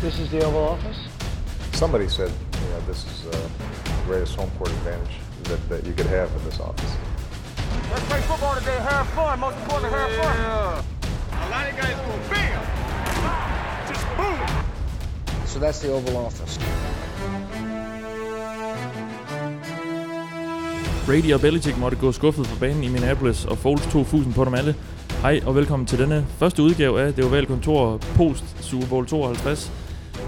This is the Oval Office. Somebody said, you know, this is uh, the greatest home court advantage that, that you could have in this office. Let's play football today. Have fun. Most important, have fun. A lot of guys go bam, just boom. So that's the Oval Office. Brady og Belichick måtte gå skuffet på banen i Minneapolis, og Foles tog fusen på dem alle. Hej og velkommen til denne første udgave af Det Ovale Kontor post Super Bowl 52.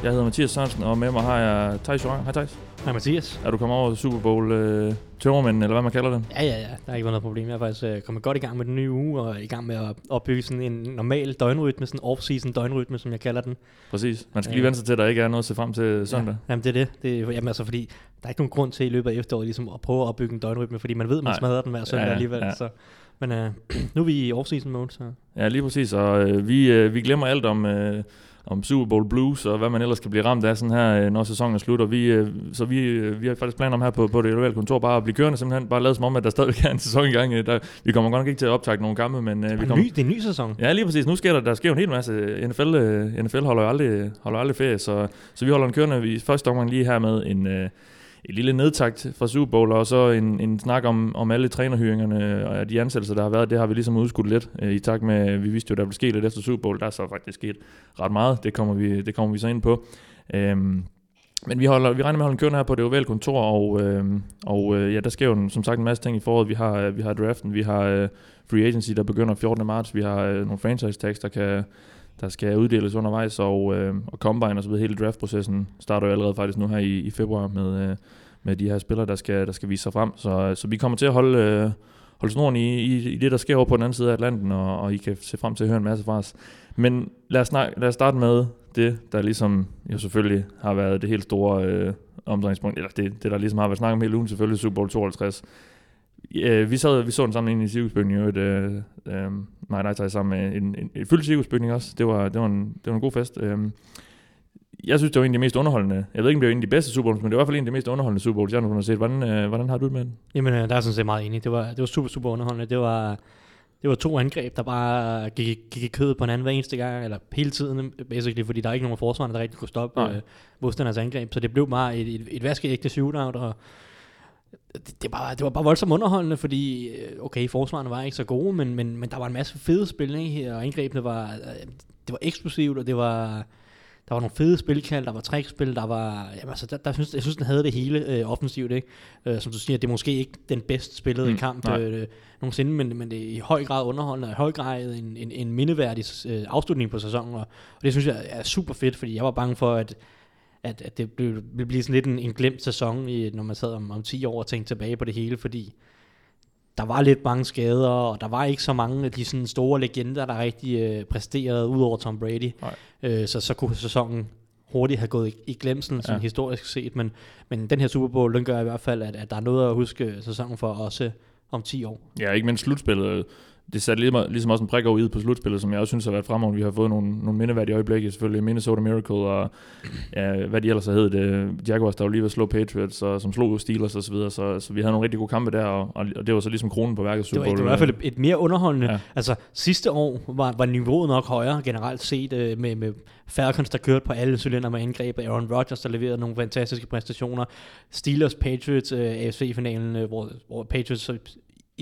Jeg hedder Mathias Sørensen, og med mig har jeg Thijs Joranger. Hej Thijs. Hej Mathias. Er du kommet over Super Bowl øh, tømmermænd, eller hvad man kalder det? Ja, ja, ja. Der har ikke været noget problem. Jeg er faktisk øh, kommet godt i gang med den nye uge, og i gang med at opbygge sådan en normal døgnrytme, sådan en off-season døgnrytme, som jeg kalder den. Præcis. Man skal lige vente sig til, at der ikke er noget at se frem til søndag. Ja, jamen det er det. det er, jamen altså, fordi der er ikke nogen grund til i løbet af efteråret ligesom at prøve at opbygge en døgnrytme, fordi man ved, man Nej. smadrer den hver søndag Ja, ja, alligevel. ja. Så. Men øh, nu er vi i off-season mode, så Ja, lige præcis. Og øh, vi, øh, vi glemmer alt om, øh, om Super Bowl Blues og hvad man ellers kan blive ramt af sådan her, øh, når sæsonen er slut. Og vi, øh, så vi, øh, vi har faktisk planer om her på, på det lokale kontor bare at blive kørende simpelthen. Bare lade som om, at der stadig er en sæson i gang. Der, vi kommer godt nok ikke til at optage nogle kampe, men vi det er, kommer... ny, det er en ny sæson. Ja, lige præcis. Nu sker der, der sker jo en hel masse. NFL, NFL holder jo aldrig, holder aldrig ferie, så, så vi holder en kørende i første omgang lige her med en, et lille nedtakt fra Super Bowl, og så en, en snak om, om alle trænerhyringerne øh, og de ansættelser, der har været. Det har vi ligesom udskudt lidt øh, i takt med, vi vidste jo, der ville ske lidt efter Super Bowl. Der er så faktisk sket ret meget. Det kommer vi, det kommer vi så ind på. Øhm, men vi, holder, vi regner med at holde en kørende her på det ovale kontor, og, øh, og øh, ja, der sker jo en- som sagt en masse ting i foråret. Vi har, øh, vi har draften, vi har øh, free agency, der begynder 14. marts, vi har øh, nogle franchise tags, der, kan, der skal uddeles undervejs, og, øh, og combine og så videre. Hele draftprocessen starter jo allerede faktisk nu her i, i februar med, øh, med de her spillere, der skal, der skal vise sig frem. Så, så vi kommer til at holde, øh, holde snoren i, i, i det, der sker over på den anden side af Atlanten, og, og I kan se frem til at høre en masse fra os. Men lad os, snak, lad os starte med det, der ligesom jo selvfølgelig har været det helt store øh, omdrejningspunkt, eller det, det, der ligesom har været snakket om hele ugen, selvfølgelig Super Bowl 52. Øh, vi, sad, vi så den sammen inde i cirkusbygningen, jo et, øh, øh, nej, nej, sammen med en, en, en fyldt cirkusbygning også. Det var, det, var en, det var en god fest. Øh, jeg synes, det var en af de mest underholdende. Jeg ved ikke, om det var en af de bedste Super Bowls, men det var i hvert fald en af de mest underholdende Super Bowls, jeg nogensinde har set. Hvordan, øh, hvordan har du det med den? Jamen, øh, der er sådan set meget enig. Det var, det var super, super underholdende. Det var, det var to angreb, der bare gik, gik i kødet på hinanden hver eneste gang, eller hele tiden, basically, fordi der er ikke nogen af forsvarerne, der rigtig kunne stoppe Nej. øh, modstanders angreb. Så det blev bare et, et, et vaskeægte shootout, og det, det, var, det var bare voldsomt underholdende, fordi, øh, okay, forsvarerne var ikke så gode, men, men, men der var en masse fede spil, ikke? og angrebene var, øh, det var eksplosivt, og det var... Der var nogle fede spilkald, der var trækspil, der var... Jamen, altså, der, der synes, jeg synes, den havde det hele øh, offensivt, ikke? Øh, som du siger, det er måske ikke den bedst spillede mm, kamp nej. øh, nogensinde, men, men det er i høj grad underholdende, og i høj grad en, en, en mindeværdig øh, afslutning på sæsonen, og, og det synes jeg er super fedt, fordi jeg var bange for, at, at, at det blev- ville blive sådan lidt en, en glemt sæson, i, når man sad om, om 10 år og tænkte tilbage på det hele, fordi der var lidt mange skader, og der var ikke så mange af de sådan store legender, der rigtig øh, præsterede, ud over Tom Brady. Nej. Øh, så, så kunne sæsonen hurtigt have gået i, i glemselen, sådan Ja. historisk set, men, men den her Super Bowl, den gør i hvert fald, at, at der er noget at huske sæsonen for også om 10 år. Ja, ikke mindst slutspillet. Øh, Det satte ligesom, også en prik over i på slutspillet, som jeg også synes har været fremragende. Vi har fået nogle, nogle mindeværdige øjeblikke, selvfølgelig Minnesota Miracle, og ja, hvad de ellers har heddet. det. Jaguars, der var lige ved at slå Patriots, og som slog Steelers og så videre. Så, så vi havde nogle rigtig gode kampe der, og, og det var så ligesom kronen på værket Det var, det var i hvert fald et, mere underholdende. Ja. Altså sidste år var, var niveauet nok højere generelt set øh, med, med Falcons, der kørte på alle cylinder med angreb, Aaron Rodgers, der leverede nogle fantastiske præstationer, Steelers, Patriots, øh, AFC-finalen, øh, hvor, hvor Patriots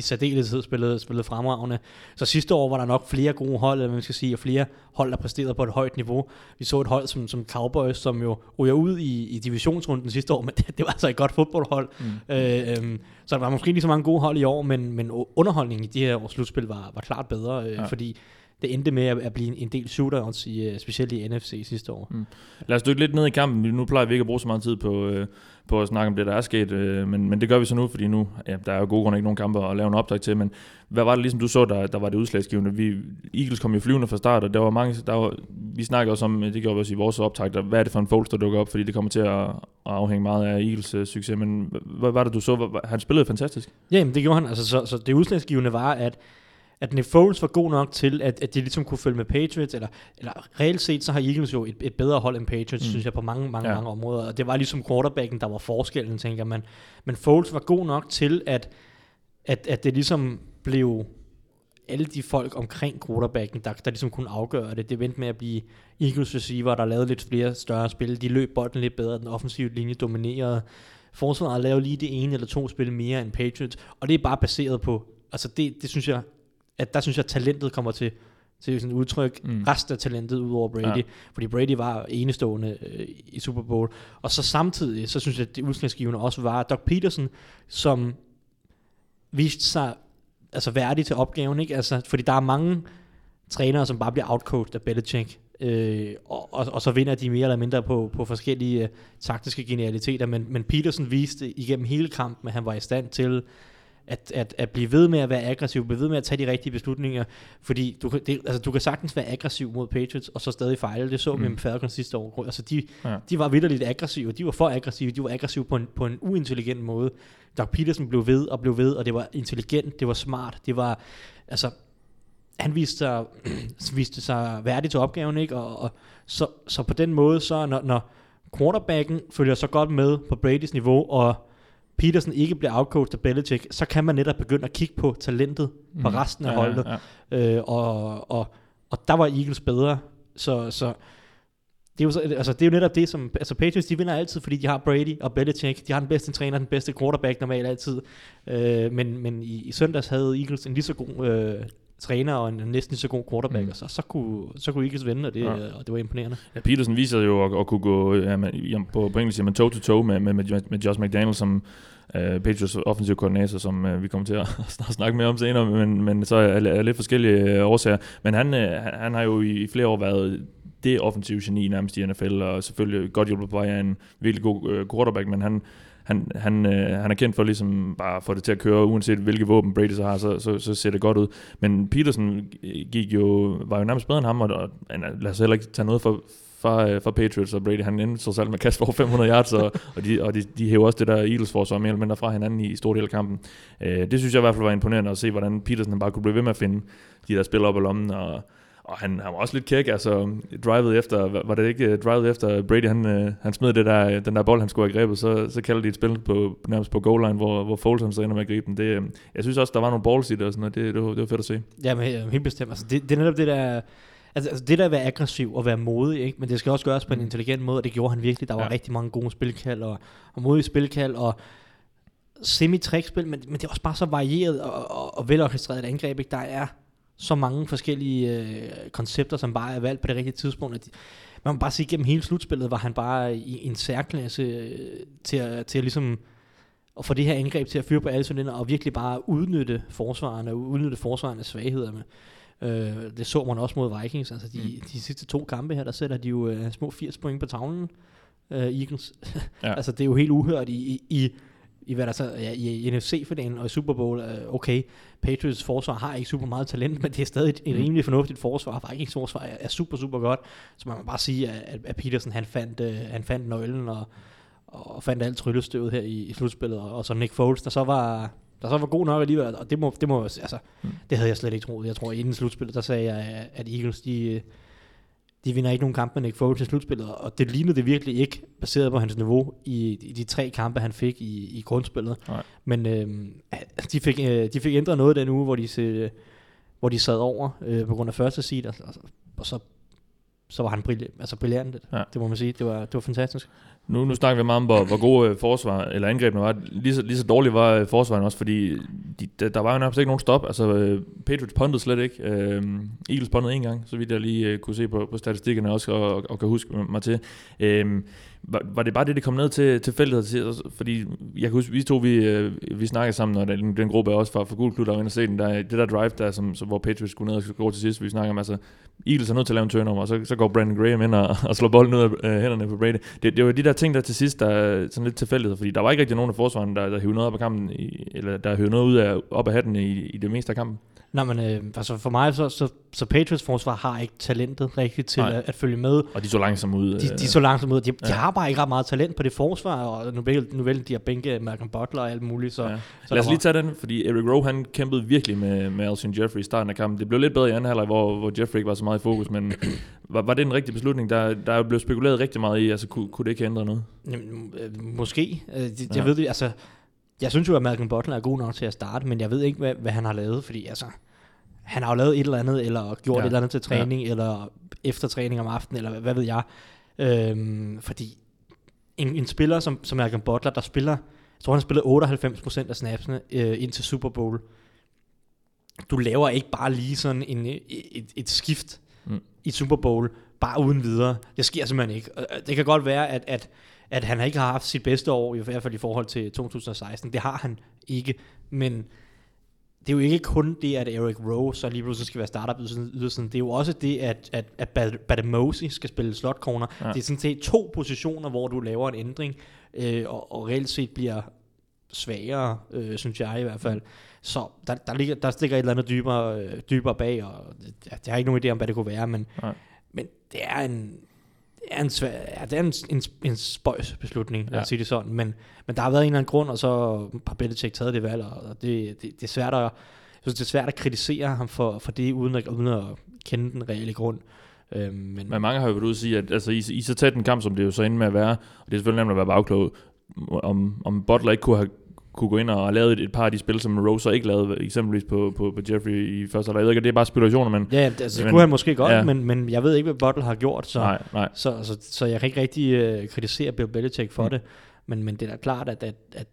i særdeleshed spillede, spillede fremragende. Så sidste år var der nok flere gode hold, eller man skal sige, og flere hold, der præsterede på et højt niveau. Vi så et hold som, som Cowboys, som jo ryger ud i, i divisionsrunden sidste år, men det, det var altså et godt fodboldhold. Mm. Øh, øhm, så der var måske ikke så mange gode hold i år, men, men underholdningen i de her års slutspil var, var klart bedre, øh, Ja. fordi det endte med at, at blive en, en del shootouts, i, øh, specielt i NFC sidste år. Mm. Lad os dykke lidt ned i kampen. Nu plejer vi ikke at bruge så meget tid på, øh, på at snakke om det, der er sket, øh, men, men det gør vi så nu, fordi nu ja, der er jo gode grunde ikke nogen kampe at lave en optag til, men hvad var det ligesom du så, der, der var det udslagsgivende? Vi, Eagles kom jo flyvende fra start, og der var mange, der var, vi snakkede også om, øh, det gjorde vi også i vores optag, der, hvad er det for en Foles, der dukker op, fordi det kommer til at, at afhænge meget af Eagles øh, succes, men hvad var det, du så? Hvad- Han spillede fantastisk. Ja, jamen, det gjorde han. Altså, så, så det udslagsgivende var, at at Nick Foles var god nok til, at, at de ligesom kunne følge med Patriots, eller, eller reelt set, så har Eagles jo et, et bedre hold end Patriots, Mm. synes jeg, på mange, mange, ja. mange områder. Og det var ligesom quarterbacken, der var forskellen, tænker man. Men Foles var god nok til, at, at, at det ligesom blev alle de folk omkring quarterbacken, der, der ligesom kunne afgøre det. Det vendte med at blive Eagles receiver, der lavede lidt flere større spil. De løb bolden lidt bedre, den offensive linje dominerede. Forsvaret lavede lige det ene eller to spil mere end Patriots, og det er bare baseret på, altså det, det synes jeg, at der synes jeg, at talentet kommer til, til sådan et udtryk. Mm. Resten af talentet ud over Brady. Ja. Fordi Brady var enestående øh, i Super Bowl. Og så samtidig, så synes jeg, at det udslagsgivende også var Doug Peterson, som viste sig altså værdig til opgaven. Ikke? Altså, fordi der er mange trænere, som bare bliver outcoached af Belichick. Øh, og, og, og så vinder de mere eller mindre på, på forskellige øh, taktiske genialiteter. Men, men Peterson viste igennem hele kampen, at han var i stand til at, at, at blive ved med at være aggressiv, blive ved med at tage de rigtige beslutninger, fordi du, kan, det, altså, du kan sagtens være aggressiv mod Patriots, og så stadig fejle. Det så vi mm. med Falcons sidste år. Altså, de, ja. de var vidderligt aggressive, de var for aggressive, de var aggressive på en, på en uintelligent måde. Doug Peterson blev ved og blev ved, og det var intelligent, det var smart, det var, altså, han viste sig, viste sig værdig til opgaven, ikke? Og, og så, så på den måde, så når, når quarterbacken følger så godt med på Brady's niveau, og Peterson ikke bliver outcoached af Belichick, så kan man netop begynde at kigge på talentet mm. på resten af ja, holdet. Ja, ja. Øh, og, og, og der var Eagles bedre. Så, så det er, jo, så, altså, det er jo netop det, som... Altså Patriots, de vinder altid, fordi de har Brady og Belichick. De har den bedste træner, den bedste quarterback normalt altid. Øh, men men i, i søndags havde Eagles en lige så god øh, træner og en næsten så god quarterback, mm. og så, så, kunne, så kunne Eagles vinde, og det, ja. og det var imponerende. Ja, Peterson viser jo at, at kunne gå ja, man, på, på engelsk siger man toe-to-toe med, med, med, med Josh McDaniel, som uh, Patriots offensiv koordinator, som uh, vi kommer til at, at snakke mere om senere, men, men så er, er lidt forskellige uh, årsager. Men han, uh, han har jo i flere år været det offensive geni nærmest i NFL, og selvfølgelig godt hjulpet på vej af en virkelig god uh, quarterback, men han, han, han, øh, han er kendt for ligesom bare at få det til at køre, uanset hvilke våben Brady så har, så, så, så ser det godt ud. Men Peterson gik jo, var jo nærmest bedre end ham, og, og lad os heller ikke tage noget for, fra, fra Patriots og Brady. Han endte så selv med at kaste over 500 yards, og, og, de, og de, de hæver også det der Eagles forsvar mere eller mindre fra hinanden i, i stor del af kampen. Øh, det synes jeg i hvert fald var imponerende at se, hvordan Peterson bare kunne blive ved med at finde de der spil op i lommen, og og han, han var også lidt kæk, altså drivet efter, var det ikke drivet efter Brady, han, øh, han smed det der, den der bold, han skulle have grebet, så, så kalder de et spil på, nærmest på goal line, hvor, hvor Foles han så ender med at gribe den. Det, øh, jeg synes også, der var nogle balls i det og sådan noget, det, det, var, det var fedt at se. Ja, men helt bestemt. Altså, det, det er netop det der, Altså, altså det der at være aggressiv og være modig, ikke? men det skal også gøres på en mm. intelligent måde, og det gjorde han virkelig. Der var ja. rigtig mange gode spilkald og, og modige spilkald og semi-trækspil, men, men det er også bare så varieret og, og, og velorkestreret et angreb. Ikke? Der er så mange forskellige øh, koncepter, som bare er valgt på det rigtige tidspunkt. At de, man må bare sige, at gennem hele slutspillet var han bare i en særklasse øh, til, at, til at ligesom at få det her angreb til at fyre på alle cylinder, og virkelig bare udnytte forsvarerne, udnytte forsvarernes svagheder med. Øh, det så man også mod Vikings. Altså de, mm. de sidste to kampe her, der sætter de jo øh, små 80 point på tavlen, øh, Eagles. Ja. altså det er jo helt uhørt i, i, i i hvad der så ja, i NFC-finalen og i Super Bowl, øh, okay, Patriots forsvar har ikke super meget talent, men det er stadig et, mm. rimelig fornuftigt forsvar. Vikings forsvar er, er super, super godt. Så man kan bare sige, at, at Peterson han fandt, øh, han fandt nøglen og, og fandt alt tryllestøvet her i, i slutspillet. Og, og så Nick Foles, der så var, der så var god nok alligevel, og det må, det må altså, mm. det havde jeg slet ikke troet. Jeg tror, inden slutspillet, der sagde jeg, at Eagles, de, de vinder ikke nogen kampe med Nick Foles til slutspillet, og det lignede det virkelig ikke, baseret på hans niveau i, i de tre kampe, han fik i, i grundspillet. Nej. Men øh, de, fik, øh, de fik ændret noget den uge, hvor de, se, hvor de sad over øh, på grund af første seed, og, og så, så var han brilliant, altså brilliant, ja. det må man sige. Det var, det var fantastisk. Nu, nu snakker vi meget om, hvor, hvor gode øh, forsvar, eller angrebene var. Lige så, lige så dårligt var øh, forsvaren også, fordi de, der, var jo nærmest ikke nogen stop. Altså, øh, Patriots pondede slet ikke. Uh, Eagles pondede en gang, så vidt jeg lige kunne se på, på statistikkerne også, og, og, og kan huske mig til. Uh, var, var det bare det, det kom ned til, til feltet? Altså, fordi jeg kan huske, vi to, vi, øh, vi snakkede sammen, og den, den gruppe er også fra, fra Gul Klub, der var inde og se den, der, det der drive der, som, så, hvor Patriots skulle ned og skulle gå til sidst, vi snakker om, altså Eagles er nødt til at lave en turnover, og så, så går Brandon Graham ind og, og slår bolden ud af uh, hænderne på Brady. Det, det var de der ting der til sidst, der er sådan lidt tilfældighed, fordi der var ikke rigtig nogen af forsvaren, der, der hævde noget op af kampen, i, eller der hævde noget ud af, op af hatten i, i det meste af kampen. Nej, men øh, altså for mig, så, så, så Patriots forsvar har ikke talentet rigtigt til at, at følge med. Og de så langsomt ud. De, de så langsomt ud. De, ja. de har bare ikke ret meget talent på det forsvar, og nu, vil, nu vælger de at bænke Malcolm Butler og alt muligt. Så, ja. så Lad os lige tage den, fordi Eric Rowe, han kæmpede virkelig med, med Alshon Jeffrey i starten af kampen. Det blev lidt bedre i anden halvleg, hvor, hvor Jeffrey ikke var så meget i fokus, men var, var det en rigtig beslutning? Der, der er blevet spekuleret rigtig meget i, altså kunne, kunne det ikke ændre noget? Jamen, øh, måske. Øh, jeg ja. ved det, altså... Jeg synes jo, at Malcolm Butler er god nok til at starte, men jeg ved ikke, hvad, hvad han har lavet, fordi altså han har jo lavet et eller andet, eller gjort Ja. et eller andet til træning, ja. eller efter træning om aftenen, eller hvad, hvad ved jeg. Øhm, fordi en, en spiller som, som Malcolm Butler, der spiller, jeg tror han spillede 98% af snapsene øh, ind til Super Bowl. Du laver ikke bare lige sådan en, et, et skift Mm. i Super Bowl, bare uden videre. Det sker simpelthen ikke. Og, øh, Det kan godt være, at, at, at han ikke har haft sit bedste år, i hvert fald i forhold til 2016. Det har han ikke, men det er jo ikke kun det, at Eric Rowe så lige pludselig skal være startup ydersiden. Det er jo også det, at, at, at Bad- Bademosi skal spille slot corner. Ja. Det er sådan set to positioner, hvor du laver en ændring, øh, og, og reelt set bliver svagere, øh, synes jeg i hvert fald. Så der, der, ligger, der stikker et eller andet dybere, øh, dybere bag, og det, jeg har ikke nogen idé om, hvad det kunne være, men, Nej. men det er en, er en, svær, ja, det er en, en, en spøjs beslutning, lad Ja. os sige det sådan. Men, men der har været en eller anden grund, og så har Belichick taget det valg, og det, det, det er svært at, jeg synes, det er svært at kritisere ham for, for det, uden at, uden at kende den reelle grund. Øhm, men, Men mange har jo været ude at sige, at altså, i, i så tæt en kamp, som det jo så ender med at være, og det er selvfølgelig nemt at være bagklog, om, om Butler ikke kunne have kunne gå ind og lave et, et par af de spil, som Rose så ikke lavede, eksempelvis på, på, på Jeffrey i første halvleg. Jeg ved ikke, det er bare spekulationer, men ja, det, altså, det men- kunne han måske godt, ja. men, men jeg ved ikke, hvad Butler har gjort, så, nej, nej. så, så, så jeg kan ikke rigtig øh, kritisere Bill Belichick for mm. det, men, men det er da klart, at, at, at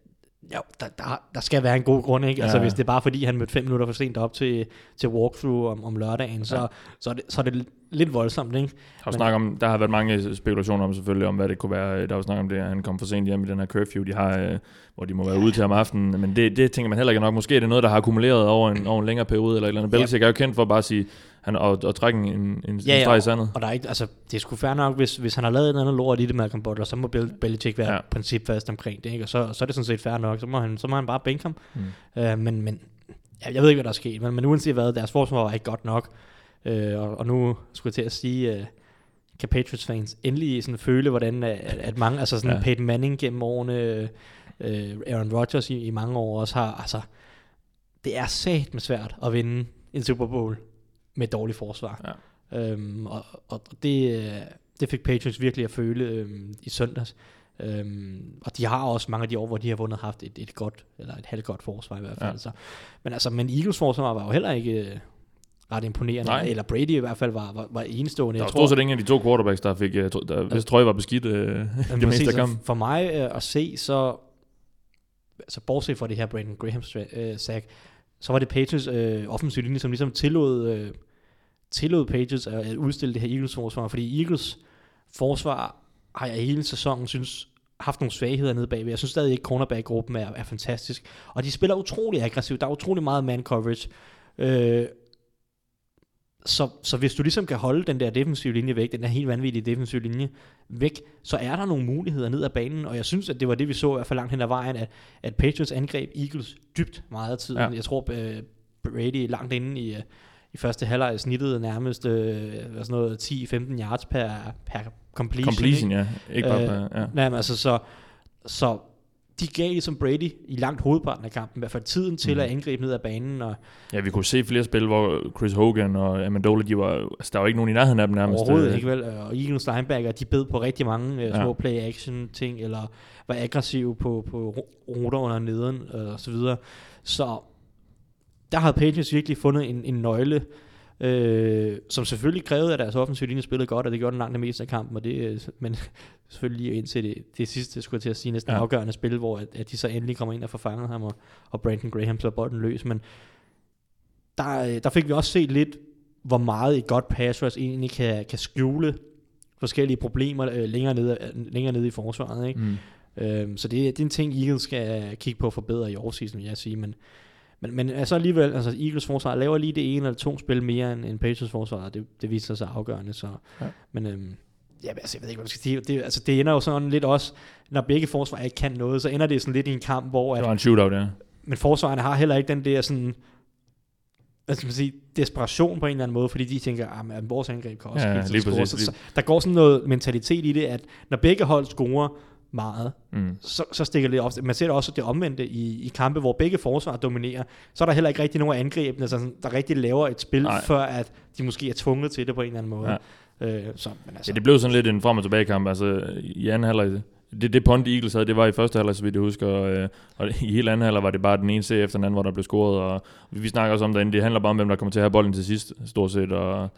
jo, der, der, der skal være en god grund, ikke? Altså Ja. hvis det er bare fordi, han mødte fem minutter for sent op til, til walkthrough om, om lørdagen, så, Ja. så, er det, så er det lidt voldsomt, ikke? Der, snak om, der har været mange spekulationer om selvfølgelig, om hvad det kunne være. Der var snak om det, at han kom for sent hjem i den her curfew, de har, øh, hvor de må være ude til om aftenen. Men det, det tænker man heller ikke nok. Måske er det noget, der har akkumuleret over en, over en længere periode, eller et eller andet. Ja. Belichick er jo kendt for bare at sige, han, og, og trække en, en, en Ja, ja, streg i sandet. Og der er ikke, altså, det er sgu fair nok, hvis, hvis han har lavet et eller andet lort i det, Malcolm Butler, så må Belichick være Ja. ja. principfast omkring det, ikke? Og så, så er det sådan set fair nok, så må han, så må han bare bænke ham. Mm. Øh, men, men jeg, jeg ved ikke, hvad der er sket, men, men uanset hvad, deres forsvar var ikke godt nok. Øh, og, og nu skulle jeg til at sige, øh, kan Patriots fans endelig sådan føle, hvordan at, at mange, altså sådan Ja. ja. Peyton Manning gennem årene, øh, Aaron Rodgers i, i mange år også har, altså, det er sat med svært at vinde en Super Bowl med et dårligt forsvar. Ja. Øhm, og og det, øh, det fik Patriots virkelig at føle øhm, i søndags. Øhm, og de har også mange af de år, hvor de har vundet haft et, et godt, eller et halvt godt forsvar i hvert fald. Ja. Så. Men altså, men Eagles forsvar var jo heller ikke øh, ret imponerende, Nej. eller Brady i hvert fald var, var, var enestående. Der var stort set ingen af de to quarterbacks, der fik, øh, der, hvis trøje var beskidt øh, det meste af kampen. For mig øh, at se, så altså bortset fra det her Brandon Graham øh, sack, så var det Patriots øh, offensiv linje, som ligesom tillod, øh, tillod Patriots at, at udstille det her Eagles forsvar, fordi Eagles forsvar har jeg hele sæsonen synes haft nogle svagheder nede bagved. Jeg synes stadig ikke, cornerback-gruppen er, er fantastisk. Og de spiller utrolig aggressivt. Der er utrolig meget man coverage. Øh, så, så hvis du ligesom kan holde den der defensive linje væk, den der helt vanvittige defensive linje væk, så er der nogle muligheder ned ad banen, og jeg synes, at det var det, vi så i hvert fald langt hen ad vejen, at, at Patriots angreb Eagles dybt meget af tiden. Ja. Jeg tror, uh, Brady langt inde i, uh, i første halvleg snittede nærmest uh, sådan noget 10-15 yards per, per completion. Completion, ikke? ja. Ikke bare, Øh, ja. Nej, men altså så, så de gav ligesom Brady i langt hovedparten af kampen, i hvert fald tiden til mm. at angribe ned ad banen, og ja, vi kunne se flere spil, hvor Chris Hogan og Amendola, de var, altså, der var ikke nogen i nærheden af dem nærmest. Overhovedet øh, ikke vel. Og Eagles linebacker, de bed på rigtig mange uh, Ja. små play-action ting, eller var aggressive på, på ru- ruter under nederen, uh, og så videre. Så der havde Patriots virkelig fundet en, en nøgle, øh, som selvfølgelig krævede, at deres offensive linje spillede godt, og det gjorde den langt det meste af kampen, og det, øh, men selvfølgelig lige indtil det, det sidste, skulle jeg til at sige, næsten Ja. afgørende spil, hvor at, at de så endelig kommer ind og får fanget ham, og, og Brandon Graham slår bolden løs, men der, øh, der fik vi også set lidt, hvor meget et godt pass rush egentlig kan, kan skjule forskellige problemer øh, længere, nede, længere nede i forsvaret. Ikke? Mm. Øhm, så det, det er en ting, Eagles skal kigge på at forbedre i årsseason, vil jeg sige. Men, men, men altså alligevel, altså Eagles forsvar laver lige det ene eller to spil mere end, end Patriots forsvar, det, det viser sig afgørende. Så. Ja. Men øhm, ja, altså, jeg ved ikke, hvad man skal sige. Det, altså, det ender jo sådan lidt også, når begge forsvar ikke kan noget, så ender det sådan lidt i en kamp, hvor Det at, var en shootout, ja. men forsvarerne har heller ikke den der sådan, hvad skal man sige, desperation på en eller anden måde, fordi de tænker, at ah, vores angreb kan også Ja, lige score. præcis, Så, lige- så, der går sådan noget mentalitet i det, at når begge hold scorer meget, Mm. så, så stikker det op. Man ser det også det omvendte i, i kampe, hvor begge forsvar dominerer. Så er der heller ikke rigtig nogen angrebne, altså, der rigtig laver et spil, Nej. Før at de måske er tvunget til det på en eller anden måde. Ja. Øh, så, men altså, Ja, det blev sådan lidt en frem og tilbage kamp. Altså, i anden halvleg, det, det punt Eagles havde, det var i første halvleg, så vidt jeg husker, og, øh, og i hele anden halvleg var det bare den ene serie efter den anden, hvor der blev scoret, og vi, vi snakker også om derinde, det handler bare om, hvem der kommer til at have bolden til sidst, stort set, og,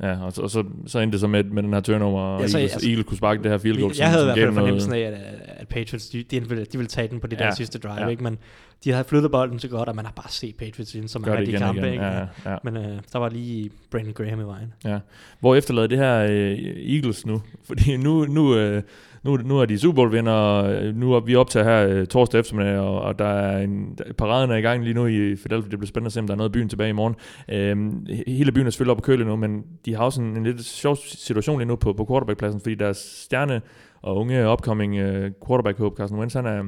Ja. ja, og, så, og så, så endte det så med, med den her turnover, og Ja, så- Eagles, altså- Eagles kunne sparke det her field goal, Jeg som, havde i hvert fald fornemmelsen af, at, at Patriots, de, de, ville, de ville tage den på det der Ja. sidste drive, Ja. ikke? Men de havde flyttet bolden så godt, og man har bare set Patriots vinde så af det de igen kampe, igen, ikke? ja, ja. Men øh, der var lige Brandon Graham i vejen. Ja. Hvor efterlader det her øh, Eagles nu? Fordi nu, nu, øh, nu, nu er de Super Bowl vinder, og nu er vi optager her øh, torsdag eftermiddag, og, og der er en, der, paraden er i gang lige nu i Philadelphia. Det bliver spændende at se, om der er noget af byen tilbage i morgen. Øhm, hele byen er selvfølgelig op på køle nu, men de har også en, en lidt sjov situation lige nu på, på quarterbackpladsen, fordi deres stjerne og unge upcoming øh, quarterback Hope, Carson Wentz, han er,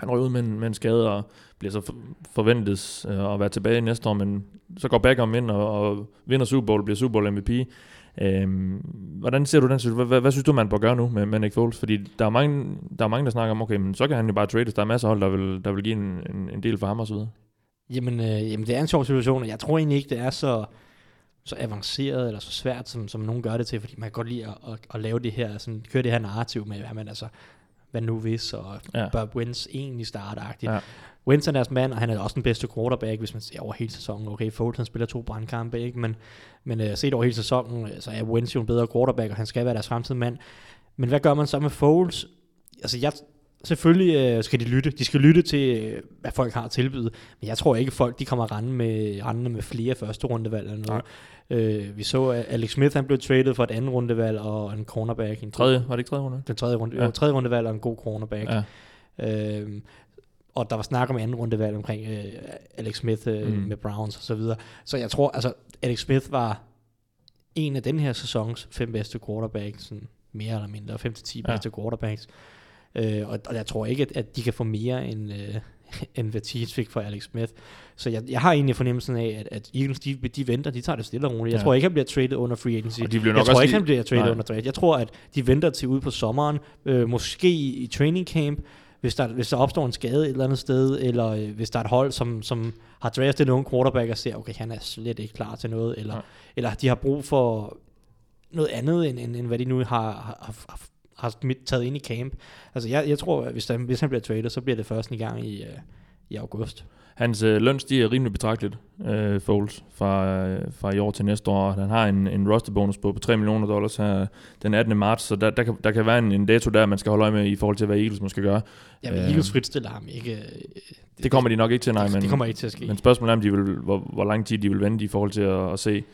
han røg ud med en, med en skade og bliver så forventet øh, at være tilbage næste år, men så går Beckham ind og, og vinder Super Bowl, bliver Super Bowl MVP. Øhm, hvordan ser du den situation? Hvad, hvad, hvad synes du, man bør gøre nu med, med Nick Foles? Fordi der er, mange, der er mange, der snakker om, okay, men så kan han jo bare trades. Der er masser af hold, der vil, der vil give en, en, en del for ham og så videre. Jamen, øh, jamen, det er en sjov situation, og jeg tror egentlig ikke, det er så, så avanceret eller så svært, som, som nogen gør det til, fordi man kan godt lide at, at, at lave det her, sådan, køre det her narrativ med, hvad man altså, hvad nu hvis, og Ja. bør Wentz egentlig starte Ja. Wentz er deres mand, og han er også den bedste quarterback, hvis man ser over hele sæsonen. Okay, Foles han spiller to brandkampe, ikke? men, men uh, set over hele sæsonen, øh, så er Wentz jo en bedre quarterback, og han skal være deres fremtidige mand. Men hvad gør man så med Foles? Altså, jeg, selvfølgelig øh, skal de lytte. De skal lytte til, øh, hvad folk har at tilbyde. Men jeg tror ikke, folk de kommer rende med, rendende med flere første rundevalg eller noget. Øh, vi så, at Alex Smith han blev traded for et andet rundevalg og en cornerback. En Tredje, var det ikke tredje runde? Den tredje, runde, Ja. ja. tredje rundevalg og en god cornerback. Ja. Øhm, og der var snak om anden rundevalg omkring øh, Alex Smith øh, Mm. med Browns og så videre. Så jeg tror, altså Alex Smith var en af den her sæsons fem bedste quarterbacks, sådan mere eller mindre, 5 til 10 Ja. bedste quarterbacks. Øh, og, og jeg tror ikke, at, at de kan få mere end, øh, end hvad Chiefs fik for Alex Smith. Så jeg, jeg har egentlig fornemmelsen af, at, at Eagles, de, de venter, de tager det stille og roligt. Jeg Ja. tror ikke, han bliver traded under free agency. Og de bliver jeg nok tror også ikke, lige- han bliver traded Nej. under draft. Jeg tror, at de venter til ude på sommeren, øh, måske i, i training camp, hvis der, hvis der opstår en skade et eller andet sted, eller øh, hvis der er et hold, som, som har draftet nogen quarterback og ser, okay, han er slet ikke klar til noget, eller, Nej. eller de har brug for noget andet, end, end, end hvad de nu har, har, har, har smidt- taget ind i camp. Altså, jeg, jeg tror, at hvis, der, hvis han bliver traded, så bliver det først en gang i, øh, i august. Hans øh, løn stiger rimelig betragteligt, øh, Foles, fra, øh, fra i år til næste år. Han har en, en rosterbonus på, på 3 millioner dollars her den 18. marts, så der, der, kan, der kan være en, en dato der, man skal holde øje med i forhold til, hvad Eagles måske gør. Ja, men Øh, Eagles fritstiller ham ikke. øh, Det kommer de nok ikke til, nej, det, men, det kommer ikke til at ske. men spørgsmålet er, om de vil, hvor, hvor lang tid de vil vente i forhold til at, at se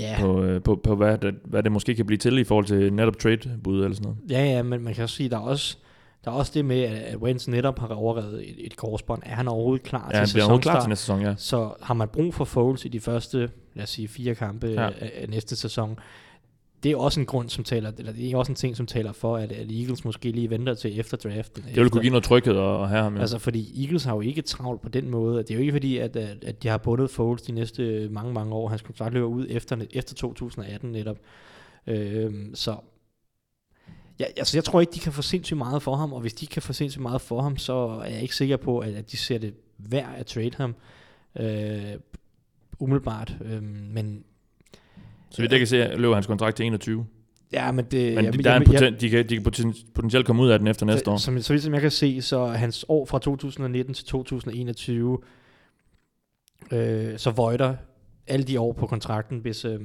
ja, på, øh, på, på hvad, det, hvad det måske kan blive til i forhold til netop trade-bud eller sådan noget. Ja, ja, men man kan også sige, der er også, der er også det med, at Wentz netop har overrevet et, et korsbånd. Er han overhovedet klar Ja, til overhovedet klar til næste sæson, ja. Så har man brug for Foles i de første, lad os sige, fire kampe ja. af, af næste sæson. Det er også en grund, som taler, eller det er også en ting, som taler for, at, at Eagles måske lige venter til efter draften. Det vil kunne give noget tryghed at, at have ham. Ja. Altså, fordi Eagles har jo ikke travlt på den måde. Det er jo ikke fordi, at, at, at de har bundet Foles de næste mange, mange år. Hans kontrakt løber ud efter, efter 2018 netop. Øhm, så ja, altså, jeg tror ikke, de kan få sindssygt meget for ham, og hvis de kan få sindssygt meget for ham, så er jeg ikke sikker på, at, at de ser det værd at trade ham. Øh, umiddelbart. Øh, men så vidt jeg kan se, løber hans kontrakt til 21. ja, men det... Men jeg, der er en jeg- poten, de, kan, de kan poten- potentielt komme ud af den efter næste år. Så, som, så vidt som jeg kan se, så hans år fra 2019 til 2021, øh, så voider alle de år på kontrakten, hvis... Øh,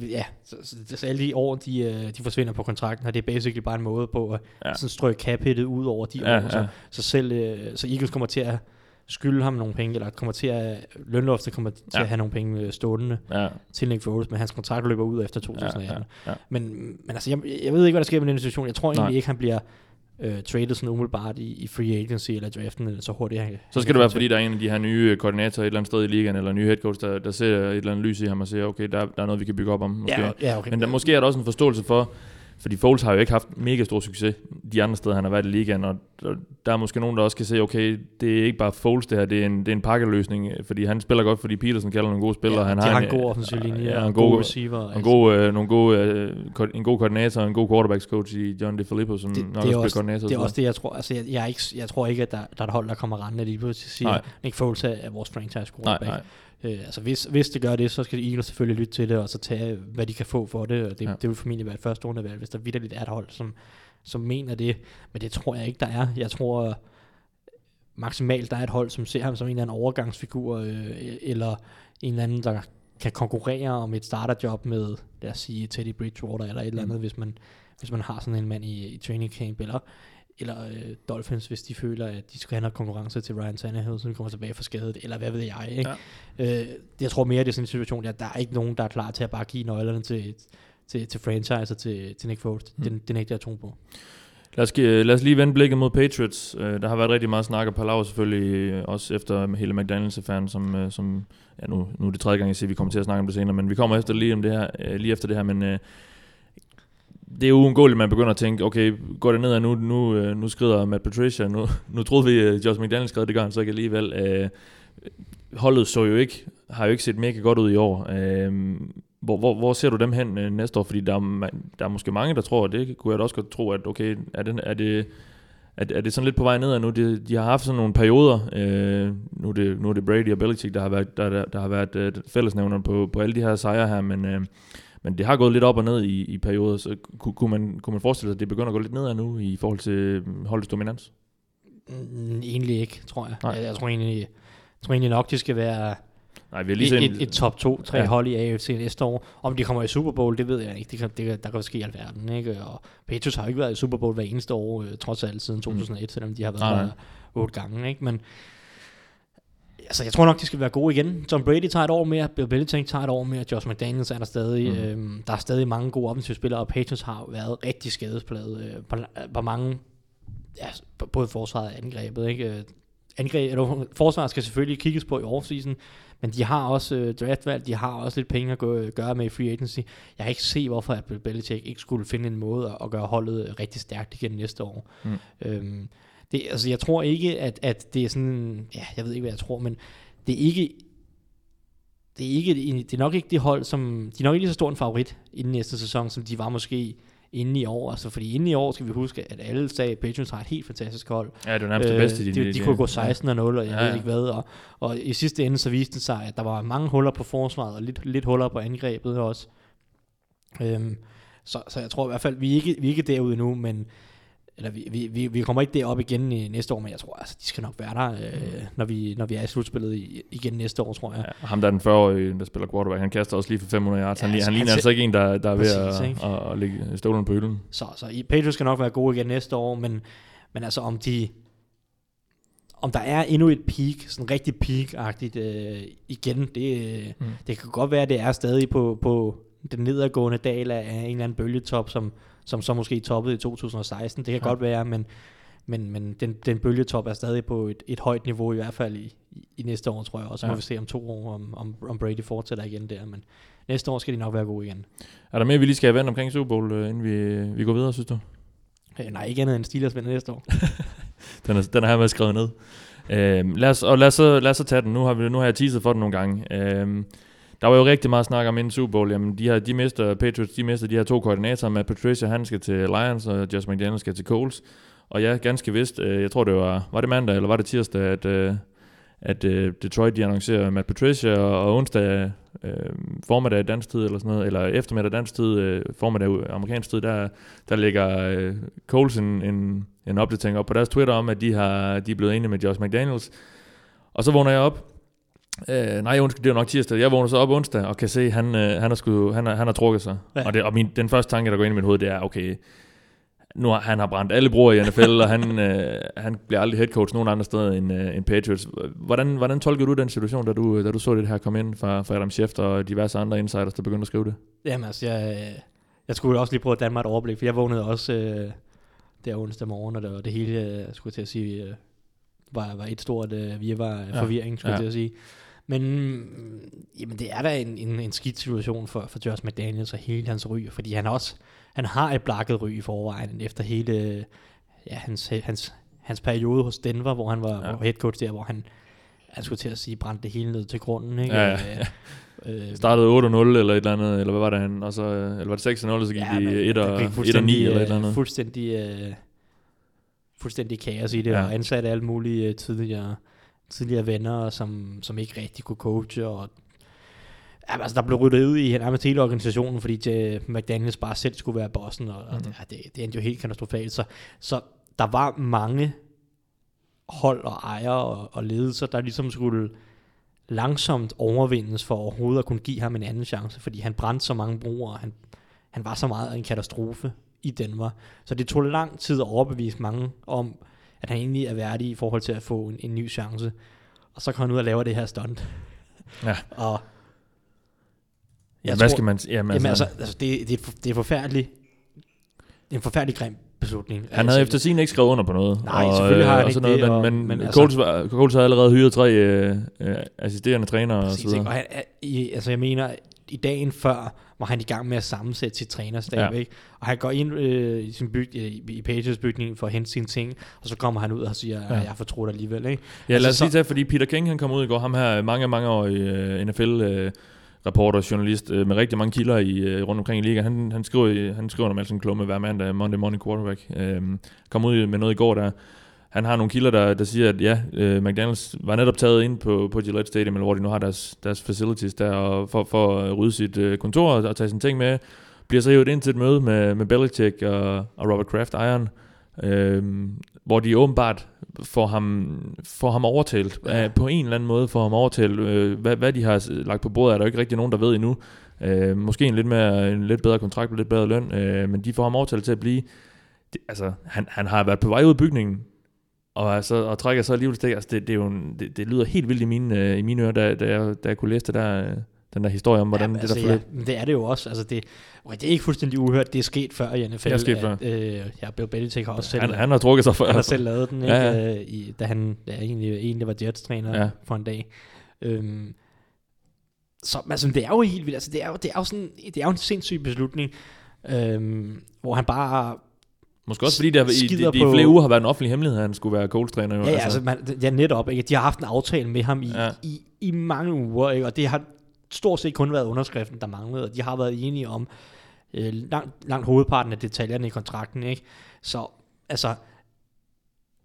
ja, så, så, så alle de år, de, øh, de forsvinder på kontrakten, og det er basically bare en måde på at Ja. sådan strøge cap ud over de Ja, år. Så, ja. så selv øh, så Eagles kommer til at skylde ham nogle penge, eller kommer til at, lønloftet kommer til Ja. at have nogle penge øh, stående Ja, til Nick Foles, men hans kontrakt løber ud efter 2018. Ja, ja, ja. Men, men altså, jeg, jeg ved ikke, hvad der sker med den situation. Jeg tror egentlig Nej. ikke, han bliver øh, traded sådan umiddelbart i, i free agency eller draften, eller så hurtigt. Han, så skal det være, fordi der er en af de her nye koordinatorer et eller andet sted i ligaen, eller en ny head coach, der, der ser et eller andet lys i ham og siger, okay, der, der er noget, vi kan bygge op om. Måske. Ja, ja, okay. Men der, måske er der også en forståelse for, fordi Foles har jo ikke haft mega stor succes de andre steder, han har været i ligaen, og der, er måske nogen, der også kan se, okay, det er ikke bare Foles det her, det er en, det er en pakkeløsning, fordi han spiller godt, fordi Peterson kalder nogle gode spillere. ja, han de har, har en, en god offensiv linje, ja, og en god, receiver. altså. en god, øh, nogle gode, øh, ko- en god koordinator, og en god quarterbacks coach i John DeFilippo, som det, nok det, også er også, koordinator. det er og også det, jeg tror. Altså, jeg, jeg, er ikke, jeg tror ikke, at der, der er et hold, der kommer rendende lige pludselig siger, Nej. Nick Foles er, vores franchise quarterback. Nej, nej. Øh, altså hvis, hvis det gør det, så skal Eagles selvfølgelig lytte til det, og så tage, hvad de kan få for det. Og det, Ja. det vil formentlig være et første rundevalg, hvis der vidderligt er et hold, som, som mener det. Men det tror jeg ikke, der er. Jeg tror maksimalt, der er et hold, som ser ham som en eller anden overgangsfigur, øh, eller en eller anden, der kan konkurrere om et starterjob med, lad os sige, Teddy Bridgewater, eller et eller andet, Mm. hvis man, hvis man har sådan en mand i, i training camp, eller eller øh, Dolphins, hvis de føler, at de skal have noget konkurrence til Ryan Tannehill, så de kommer tilbage fra skadet, eller hvad ved jeg, ikke? Ja. Øh, jeg tror mere, det er sådan en situation, der, der er ikke nogen, der er klar til at bare give nøglerne til, til, til franchise og til, til Nick Foles. Mm. Den, den er ikke, jeg på. Lad os, gi- lad os lige vende blikket mod Patriots. Øh, Der har været rigtig meget snak og palaver selvfølgelig, øh, også efter hele McDaniels-affæren, som, øh, som ja, nu, nu er det tredje gang, jeg siger, at vi kommer til at snakke om det senere, men vi kommer efter lige, om det her, øh, lige efter det her, men øh, det er uundgåeligt, at man begynder at tænke, okay, går det ned nu, nu, øh, nu skrider Matt Patricia, nu, nu troede vi, at Josh McDaniels skrev, det gør han så ikke alligevel. Øh, holdet så jo ikke, har jo ikke set mega godt ud i år. Øh, hvor, hvor, hvor ser du dem hen øh, næste år? Fordi der er, der er måske mange, der tror, og det kunne jeg da også godt tro, at okay, er det, er det, er, er det sådan lidt på vej nedad nu? De, de har haft sådan nogle perioder, øh, nu, er det, nu er det Brady og Belichick, der har været, der, der, der har været øh, fællesnævner på, på alle de her sejre her, men, øh, men det har gået lidt op og ned i, i perioder, så kunne, kunne, man, kunne man forestille sig, at det begynder at gå lidt nedad nu i forhold til øh, holdets dominans? Mm, egentlig ikke, tror jeg. Nej. Jeg, jeg tror egentlig, jeg tror egentlig nok, de skal være Nej, vi har lige set... et, et, et top 2-3 Ja. ja. hold i AFC næste år. Om de kommer i Super Bowl, det ved jeg ikke. Det kan, det kan, der kan ske alverden. Ikke? Og Patriots har jo ikke været i Super Bowl hver eneste år, øh, trods alt siden 2001, selvom de har været Nej, otte gange. Ikke? Men altså, jeg tror nok, de skal være gode igen. Tom Brady tager et år mere, Bill Belichick tager et år mere, Josh McDaniels er der stadig. Mm. Øhm, der er stadig mange gode offensive spillere, og Patriots har været rigtig skadespladet øh, på, på mange, ja, både forsvaret og angrebet. Ikke? Øh, Angreb, eller, forsvaret skal selvfølgelig kigges på i offseason, men de har også øh, draftvalg, de har også lidt penge at gå, gøre med i free agency. Jeg kan ikke se, hvorfor at Bill Belichick ikke skulle finde en måde at, at gøre holdet øh, rigtig stærkt igen næste år. Mm. Øhm, det, altså, jeg tror ikke, at, at det er sådan, ja, jeg ved ikke, hvad jeg tror, men det er ikke, det er, ikke, det er nok ikke det hold, som, de er nok ikke lige så stor en favorit inden næste sæson, som de var måske inden i år. Altså, fordi inden i år skal vi huske, at alle sagde, at Patriots har et helt fantastisk hold. Ja, det er jo nærmest det bedste. Øh, de, de, kunne gå 16 og 0, og jeg Ja, ja, ved ja. ikke hvad. Og, og i sidste ende så viste det sig, at der var mange huller på forsvaret, og lidt, lidt huller på angrebet også. Øhm, så, så jeg tror i hvert fald, vi er ikke, vi er ikke derude nu, men eller vi, vi, vi, vi kommer ikke derop igen i næste år, men jeg tror, altså, de skal nok være der, øh, når, vi, når vi er i slutspillet i, igen næste år, tror jeg. Ja, ham der er den 40-årige, der spiller quarterback, han kaster også lige for 500 yards. Ja, han, altså, han han ligner ser- altså ikke en, der, der er ved at, ikke? at, at lægge støvlen på hylden. Så, så Patriots skal nok være gode igen næste år, men, men altså om de om der er endnu et peak, sådan rigtig peak-agtigt øh, igen, det, Mm. mm. det kan godt være, at det er stadig på, på den nedadgående dal af en eller anden bølgetop, som, som så måske toppede i 2016. Det kan Ja. godt være, men, men, men den, den bølgetop er stadig på et, et højt niveau, i hvert fald i, i, i næste år, tror jeg også. Så Ja. må vi se om to år, om, om, om Brady fortsætter igen der, men næste år skal de nok være gode igen. Er der mere, vi lige skal have vendt omkring Super Bowl, øh, inden vi, vi går videre, synes du? Øh, nej, ikke andet end Steelers vinder næste år. Den er, den er her med skrevet ned. Øhm, lad os, og lad os, så, lad os så tage den. Nu har, vi, nu har jeg teaset for den nogle gange. Øhm, der var jo rigtig meget snak om inden Super Bowl. Jamen, de, her, de mister, Patriots, de mister de her to koordinatorer. Matt Patricia, han skal til Lions, og Josh McDaniels skal til Coles. Og ja, ganske vist, øh, jeg tror det var, var det mandag, eller var det tirsdag, at, øh, at øh, Detroit, de annoncerer Matt Patricia, og, og onsdag øh, formiddag dansk tid, eller sådan noget, eller eftermiddag dansk tid, øh, formiddag amerikansk tid, der, der ligger øh, Coles en, en, en opdatering op på deres Twitter om, at de, har, de er blevet enige med Josh McDaniels. Og så vågner jeg op. Øh, nej, undskyld, det er jo nok tirsdag. Jeg vågner så op onsdag og kan se, at han, øh, han, har, sgu, han, har, han har trukket sig. Ja. Og, det, og min, den første tanke, der går ind i mit hoved, det er, okay, nu har, han har brændt alle broer i NFL, og han, øh, han bliver aldrig head coach nogen andre steder end, øh, end Patriots. Hvordan, hvordan tolker du den situation, da du, da du så det her komme ind fra, fra Adam Schefter og diverse andre insiders, der begyndte at skrive det? Jamen altså, jeg, jeg skulle også lige prøve at danne mig et overblik, for jeg vågnede også øh, der onsdag morgen, og det, var det hele, øh, skulle jeg til at sige, øh, var, var et stort øh, virvar af Ja. forvirring, skulle Ja. jeg til at sige. Men mm, jamen, det er da en, en, en skidt situation for, for Josh McDaniels og hele hans ry, fordi han også han har et blakket ry i forvejen efter hele ja, hans, hans, hans periode hos Denver, hvor han var Ja. head coach der, hvor han, jeg skulle til at sige, brændte det hele ned til grunden. Ikke? Ja, ja, Øh, øh, Startede 8-0 eller et eller andet, eller hvad var det han? Og så, øh, eller var det 6-0, og så gik ja, de 1 der og, gik 1 og 9 fuldstændig, eller et øh, eller andet. Fuldstændig, øh, fuldstændig kaos i det, Ja. ja. og ansatte alle mulige øh, tidligere, tidligere venner, som, som ikke rigtig kunne coache, og altså, der blev ryddet ud i nærmest hele organisationen, fordi J- McDaniels bare selv skulle være bossen, og, og ja, det, det endte jo helt katastrofalt. Så, så der var mange hold og ejere og, og ledelser, der ligesom skulle langsomt overvindes for overhovedet at kunne give ham en anden chance, fordi han brændte så mange brugere, han, han var så meget en katastrofe i Denver. Så det tog lang tid at overbevise mange om, at han egentlig er værdig i forhold til at få en, en ny chance. Og så kom han ud og laver det her stunt. Ja. og Ja, hvad skal man... Jamen, Jamen altså, altså, altså det, det, er, det er forfærdeligt. Det er en forfærdelig grim beslutning. han havde efter sin ikke skrevet under på noget. Nej, selvfølgelig har han og ikke noget, det, Men, og- men, men men altså- Coles, var, Coles havde allerede hyret tre øh, øh, assisterende trænere og så Præcis, videre. og han, i, altså jeg mener, i dagen før var han i gang med at sammensætte sit trænerstab, Ja. ikke? Og han går ind øh, i, sin byg, i, i Patriots bygning for at hente sine ting, og så kommer han ud og siger, Ja. at jeg er fortrudt alligevel, ikke? Ja, Altså, lad os så- lige tage, fordi Peter King han kom ud i går, ham her mange, mange år i uh, NFL uh, reporter, journalist uh, med rigtig mange kilder i, uh, rundt omkring i ligaen. Han, han skriver, han skriver om Alson Klumme hver mandag, Monday Morning Quarterback. Um, kom ud med noget i går, der han har nogle kilder, der, der siger, at ja, uh, McDaniels var netop taget ind på, på Gillette Stadium, eller hvor de nu har deres, deres facilities der, og for, for at rydde sit uh, kontor og, og tage sine ting med. Bliver så hivet ind til et møde med, med Belichick og, og Robert Kraft, ejeren, øhm, hvor de åbenbart får ham, får ham overtalt. Ja. på en eller anden måde får ham overtalt. Øh, hvad, hvad de har lagt på bordet, er der jo ikke rigtig nogen, der ved endnu. Øh, måske en lidt, mere, en lidt bedre kontrakt og lidt bedre løn, øh, men de får ham overtalt til at blive... Det, altså, han, han har været på vej ud af bygningen, og, altså, og trækker så alligevel stik. Altså, det, det, er jo en, det, det, lyder helt vildt i mine, øh, i mine ører, da, da, jeg, da jeg kunne læse det der, øh, den der historie om, hvordan Jamen, det der altså, forløb. ja, men det er det jo også. Altså, det, det er ikke fuldstændig uhørt, det er sket før i NFL. Det er sket at, før. Øh, ja, Bill Belichick har også selv, Han, han har trukket sig for. han har selv lavet den, ikke? Ja, Ja, ja. ja. I, da han ja, egentlig, egentlig var Jets-træner Ja. ja. for en dag. Øhm, så altså, det er jo helt vildt. Altså, det, er jo, det, er jo sådan, det er jo en sindssyg beslutning, øhm, hvor han bare... Måske også fordi det har, i, de, de flere uger har været en offentlig hemmelighed, at han skulle være coach-træner. Jo, Ja, altså, man, ja netop. Ikke? De har haft en aftale med ham i, Ja. i, i mange uger, ikke? og det har stort set kun været underskriften, der manglede, og de har været enige om øh, langt, langt hovedparten af detaljerne i kontrakten. Ikke? Så altså,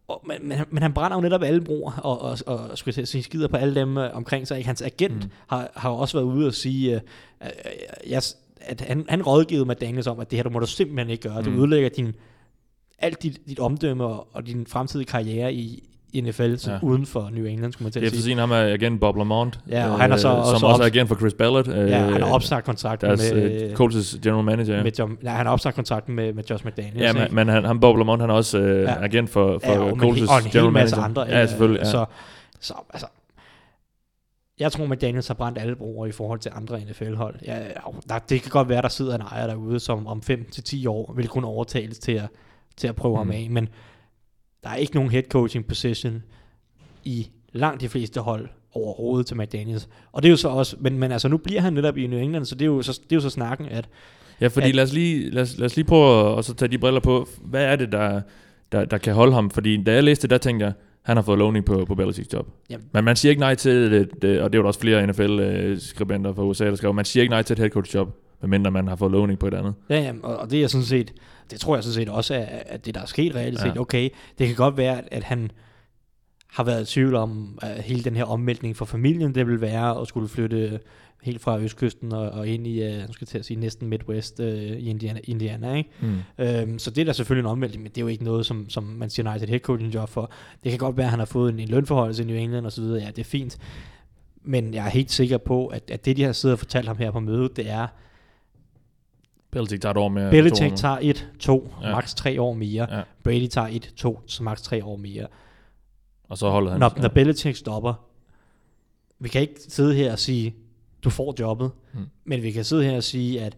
og, men, men, han- men han brænder jo netop alle broer, og, og, og skulle at sige, skider på alle dem øh, omkring sig. Ikke? Hans agent Mm. har, har jo også været ude og sige, øh, øh, øh, jeg, at han, han rådgivede McDaniels om, at det her, du må du simpelthen ikke gøre. Du Mm. ødelægger din, alt dit, dit omdømme og, og din fremtidige karriere i, i NFL, så Ja. uden for New England, skulle man til at sige. sin ham er igen Bob Lamont, Ja, og han er så øh, også som også er agent for Chris Ballard. Øh, Ja, han har opsagt kontrakten deres med, øh, Colts' general manager. Med John, nej, han har opsagt kontrakten med, med Josh McDaniels. ja men, men han, han Bob Lamont, han er også øh, Ja. agent for, for ja, og, Colts' en, og en hel general masse manager. andre. Ja, selvfølgelig. Ja. Så, så altså, jeg tror, McDaniels har brændt alle broer i forhold til andre NFL-hold. Ja, der, det kan godt være, der sidder en ejer derude, som om 5-10 år vil kunne overtales til at, til at prøve Mm. ham af, men der er ikke nogen head coaching position i langt de fleste hold overhovedet til McDaniels. Og det er jo så også, men, men altså nu bliver han netop i New England, så det er jo så, det er jo så snakken, at Ja, fordi At- lad os, lige, lad, os, lad os lige prøve at og så tage de briller på. Hvad er det, der, der, der kan holde ham? Fordi da jeg læste det, der tænkte jeg, han har fået lovning på, på Belichicks job. Jamen. Men man siger ikke nej til det, det og det er jo også flere NFL-skribenter fra USA, der skriver, man siger ikke nej til et head coach job, medmindre man har fået lovning på et andet. Ja, ja og, og det er sådan set, det tror jeg sådan set også er, at det der er sket reelt set, Ja. okay, det kan godt være, at han har været i tvivl om uh, hele den her omvæltning for familien, det vil være at skulle flytte helt fra østkysten og, og ind i, uh, nu skal jeg til at sige, næsten Midwest uh, i Indiana, Indiana ikke? Mm. Øhm, så det er da selvfølgelig en omvæltning, men det er jo ikke noget, som, som man siger nej til et head coaching job for. Det kan godt være, at han har fået en, en lønforholdelse i New England og så videre, ja, det er fint. Men jeg er helt sikker på, at, at det, de har siddet og fortalt ham her på mødet, det er, Belichick tager et år mere. Belichick tager et, to, Ja. ja. maks tre år mere. Ja. Brady tager et, to, så maks tre år mere. Og så holder han. Når, når Belichick stopper, vi kan ikke sidde her og sige, du får jobbet, Hmm. men vi kan sidde her og sige, at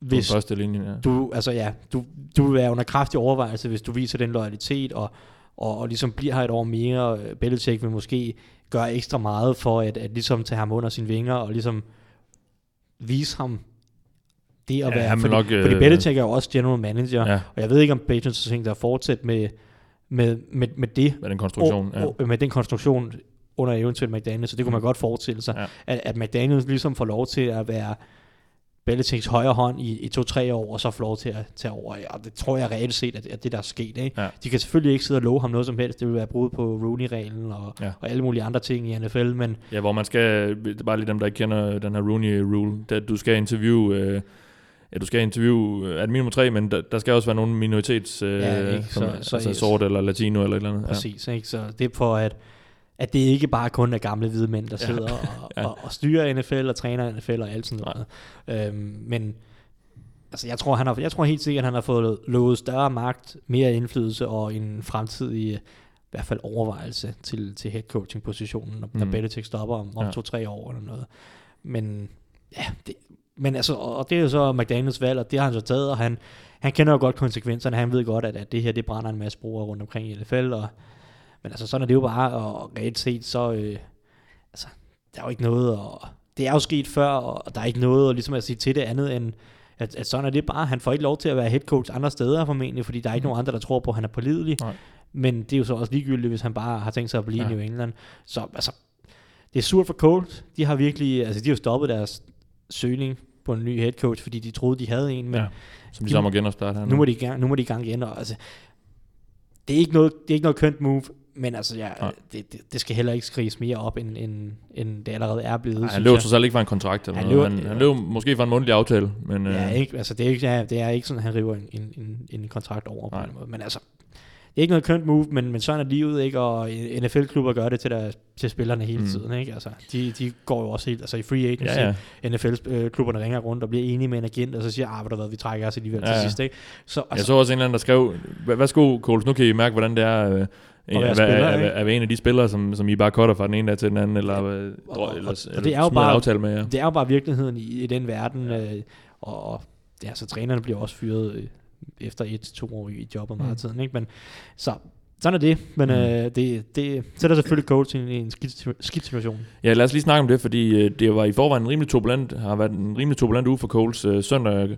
Hvis, hvis første linje, ja. du, altså ja, du, du vil være under kraftig overvejelse, hvis du viser den loyalitet, og, og, og ligesom bliver her et år mere, Belichick vil måske gøre ekstra meget for at, at ligesom tage ham under sine vinger, og ligesom vise ham det at Ja, være, fordi, nok, øh, fordi Belichick er jo også general manager, ja. og jeg ved ikke, om Patriots har tænkt sig at fortsætte med, med, med, med det, Med den konstruktion. og, ja. og, med den konstruktion under eventuelt McDaniels, så det kunne man Mm. godt forestille sig, Ja. at, at McDaniels ligesom får lov til at være Belichicks højre hånd i, i to-tre år, og så få lov til at tage over. Ja, det tror jeg reelt set, at, at det der er sket. Ikke? Ja. De kan selvfølgelig ikke sidde og love ham noget som helst. Det vil være brud på Rooney-reglen og, Ja. og alle mulige andre ting i NFL, men Ja, hvor man skal, det er bare lige dem, der ikke kender den her Rooney-rule, der, du skal interviewe, øh, ja, du skal interviewe, øh, er det minimum tre, men der, der skal også være nogle minoritets, øh, Ja, ikke? som, Så- så- altså sort eller latino eller et eller andet. Præcis, ikke? så det er for, at, at det ikke bare kun er gamle hvide mænd, der Ja. sidder og, Ja. og, og styrer NFL og træner NFL og alt sådan noget. Øhm, men altså, jeg, tror, han har, jeg tror helt sikkert, at han har fået lovet større magt, mere indflydelse og en fremtidig i hvert fald overvejelse til, til head coaching positionen, når, mm. når. Belichick stopper om, om Ja. to-tre år eller noget. Men ja, det, men altså, og det er jo så McDaniels valg, og det har han så taget, og han, han kender jo godt konsekvenserne. Han ved godt, at, at det her, det brænder en masse brugere rundt omkring i NFL, og, men altså, sådan er det jo bare, og reelt set, så, øh, altså, der er jo ikke noget, og det er jo sket før, og der er ikke noget, og ligesom at sige til det andet, end, at, at sådan er det bare. Han får ikke lov til at være head coach andre steder formentlig, fordi der er ikke Mm. nogen andre, der tror på, at han er pålidelig. Nej. Men det er jo så også ligegyldigt, hvis han bare har tænkt sig at blive Ja. i New England. Så altså, det er surt for Colts. De har virkelig, altså de har stoppet deres søgning på en ny head coach, fordi de troede, de havde en, men Ja. Som de så må genopstarte her nu, må de, nu må de i gang igen. Og, altså, det, er ikke noget, det er ikke noget kønt move, men altså, ja, Nej. det, det, det, skal heller ikke skriges mere op, end, end, end det allerede er blevet. Ej, han jeg. trods alt ikke fra en kontrakt eller Han løber- Han, han løber måske fra en mundtlig aftale, men øh, Ja, ikke, altså det er ikke, ja, det er ikke sådan, at han river en, en, en, en kontrakt over på Nej. den måde. Men altså, ikke noget kønt move, men, men sådan er livet, ikke? Og NFL-klubber gør det til, der, til spillerne hele Mm. tiden, ikke? Altså, de, de går jo også helt, altså i free agency, ja, ja. NFL-klubberne ringer rundt og bliver enige med en agent, og så siger, ah, ved du hvad, vi trækker os alligevel Ja, ja, til ja. sidst, ikke? Så, Jeg så også en eller anden, der skrev, "Hva- værsgo Coles, nu kan I mærke, hvordan det er øh, at, være, være en af de spillere, som, som I bare cutter fra den ene dag til den anden, eller, ja, og- eller, og- eller, og det er jo bare- aftale med jer. det er jo bare virkeligheden i, i den verden, øh, og, og ja, så trænerne bliver også fyret øh, efter et til to år i jobbet meget Mm. tiden, ikke? Men, så sådan er det, men Mm. øh, det, det sætter selvfølgelig coach i en, skidt, skidt situation. Ja, lad os lige snakke om det, fordi øh, det var i forvejen en rimelig turbulent, har været en rimelig turbulent uge for Coles. Øh, søndag,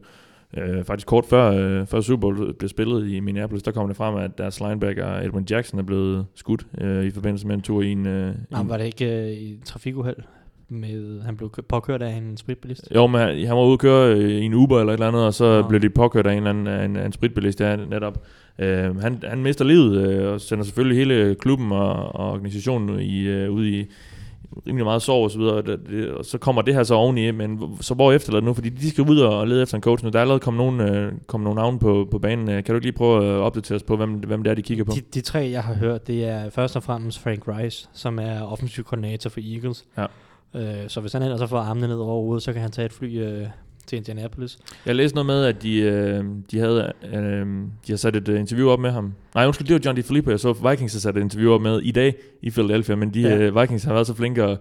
øh, faktisk kort før, øh, før Super Bowl blev spillet i Minneapolis, der kom det frem, at deres linebacker Edwin Jackson er blevet skudt øh, i forbindelse med en tur i en... Øh, Nej, en var det ikke øh, i et trafikuheld? Med, han blev kø- påkørt af en spritbilist? jo, men han han var ude at køre øh, i en Uber eller et eller andet, og så Nå. blev de påkørt af en, eller anden, en, en spritbilist der netop. Øh, han, han mister livet øh, og sender selvfølgelig hele klubben og, og organisationen i, øh, ud i rimelig meget sorg og så videre, og, det, og så kommer det her så oveni, men så hvor det nu, fordi de skal ud og lede efter en coach nu. Der er allerede kommet nogle, øh, kommet nogle navne på, på banen. Øh, Kan du ikke lige prøve at opdatere os på, hvem, hvem det er, de kigger på? De, de tre, jeg har hørt, det er først og fremmest Frank Rice, som er offensiv koordinator for Eagles. Ja. Øh, så hvis han ellers så får armene ned over hovedet, så kan han tage et fly øh, til Indianapolis. Jeg læste noget med, at de, øh, de havde øh, de har sat et øh, interview op med ham. Nej, undskyld, det var John DeFilippo. Jeg så Vikings har sat et interview op med i dag i Philadelphia, men de Ja. øh, Vikings har været så flinke at,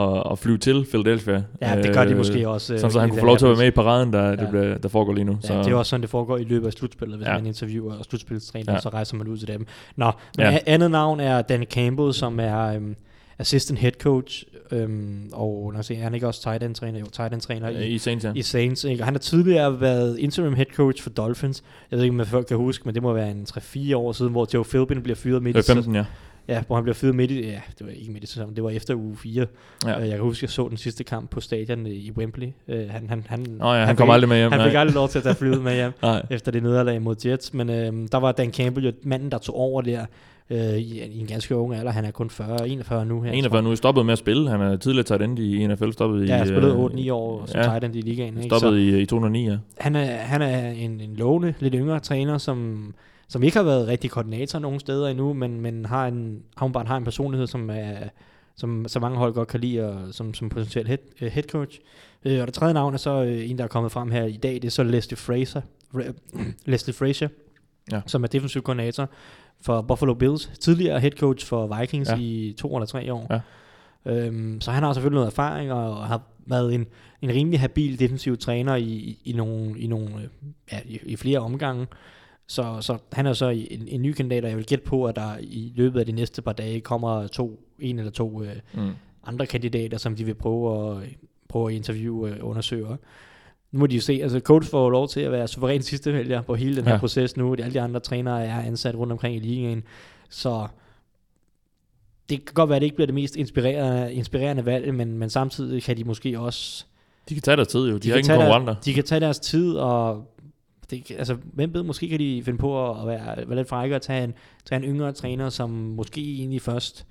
at, at flyve til Philadelphia. Ja, det gør de måske også. øh, Sådan, så han kunne få lov til at være med i paraden, der, Ja. det bliver, der foregår lige nu. Ja, det er også sådan, det foregår i løbet af slutspillet, hvis Ja. man interviewer og slutspilstræner, Ja. ja. så rejser man ud til dem. Nå, men Ja. andet navn er Dan Campbell, som er øhm, assistant head coach, øhm, og se, er han ikke også tight end træner? Jo, tight end træner i, i Saints, ja. i Saints. Ikke? Han har tidligere været interim head coach for Dolphins. Jeg ved ikke, om folk kan huske, men det må være en 3-4 år siden, hvor Joe Philbin bliver fyret midt i Det var 15, ja. Ja, hvor han bliver fyret midt i, ja, det var ikke midt i sæsonen, det var efter uge 4. Ja. Ja. Jeg kan huske, jeg så den sidste kamp på stadion i Wembley. Uh, han, han, han, Nå ja, han, fik kom ikke- aldrig med hjem. Han fik nej. aldrig lov til at tage flyet med hjem efter det nederlag mod Jets, men øh, der var Dan Campbell jo manden, der tog over der øh, i, i en ganske ung alder. Han er kun 40, 41 nu her. 41 nu er stoppet med at spille. Han er tidligere taget end i NFL, stoppet i... Ja, jeg spillede øh, 8-9 år som ja. tight end i ligaen. Ikke? Stoppet Så i, i 2009, ja. han er, han er en, en lovende, lidt yngre træner, som, som ikke har været rigtig koordinator nogen steder endnu, men, men har en, har, bare har en personlighed, som er som så mange hold godt kan lide, og som, som potentiel head, uh, head coach. Øh, og det tredje navn er så øh, en, der er kommet frem her i dag, det er så Leslie Fraser, Leslie Frazier, Ja. som er defensiv koordinator for Buffalo Bills, tidligere head coach for Vikings Ja. i to eller tre år. Ja. Øhm, så han har selvfølgelig noget erfaring, og har været en, en rimelig habil defensiv træner i, i, i nogle, i, nogle øh, ja, i, i flere omgange. Så, så han er så en, en ny kandidat, og jeg vil gætte på, at der i løbet af de næste par dage kommer to, en eller to øh, Mm. andre kandidater, som de vil prøve at, prøve at interviewe øh, undersøgere. Nu må de jo se, altså coach får lov til at være suveræn sidste vælger på hele den her Ja. proces nu. Alle de andre trænere er ansat rundt omkring i ligaen. Så det kan godt være, at det ikke bliver det mest inspirerende, inspirerende valg, men, men samtidig kan de måske også De kan tage deres tid jo. De, de har ingen konkurrenter. Der, de kan tage deres tid, og det, altså, hvem ved, måske kan de finde på at være, være lidt frække og tage en, tage en yngre træner, som måske egentlig først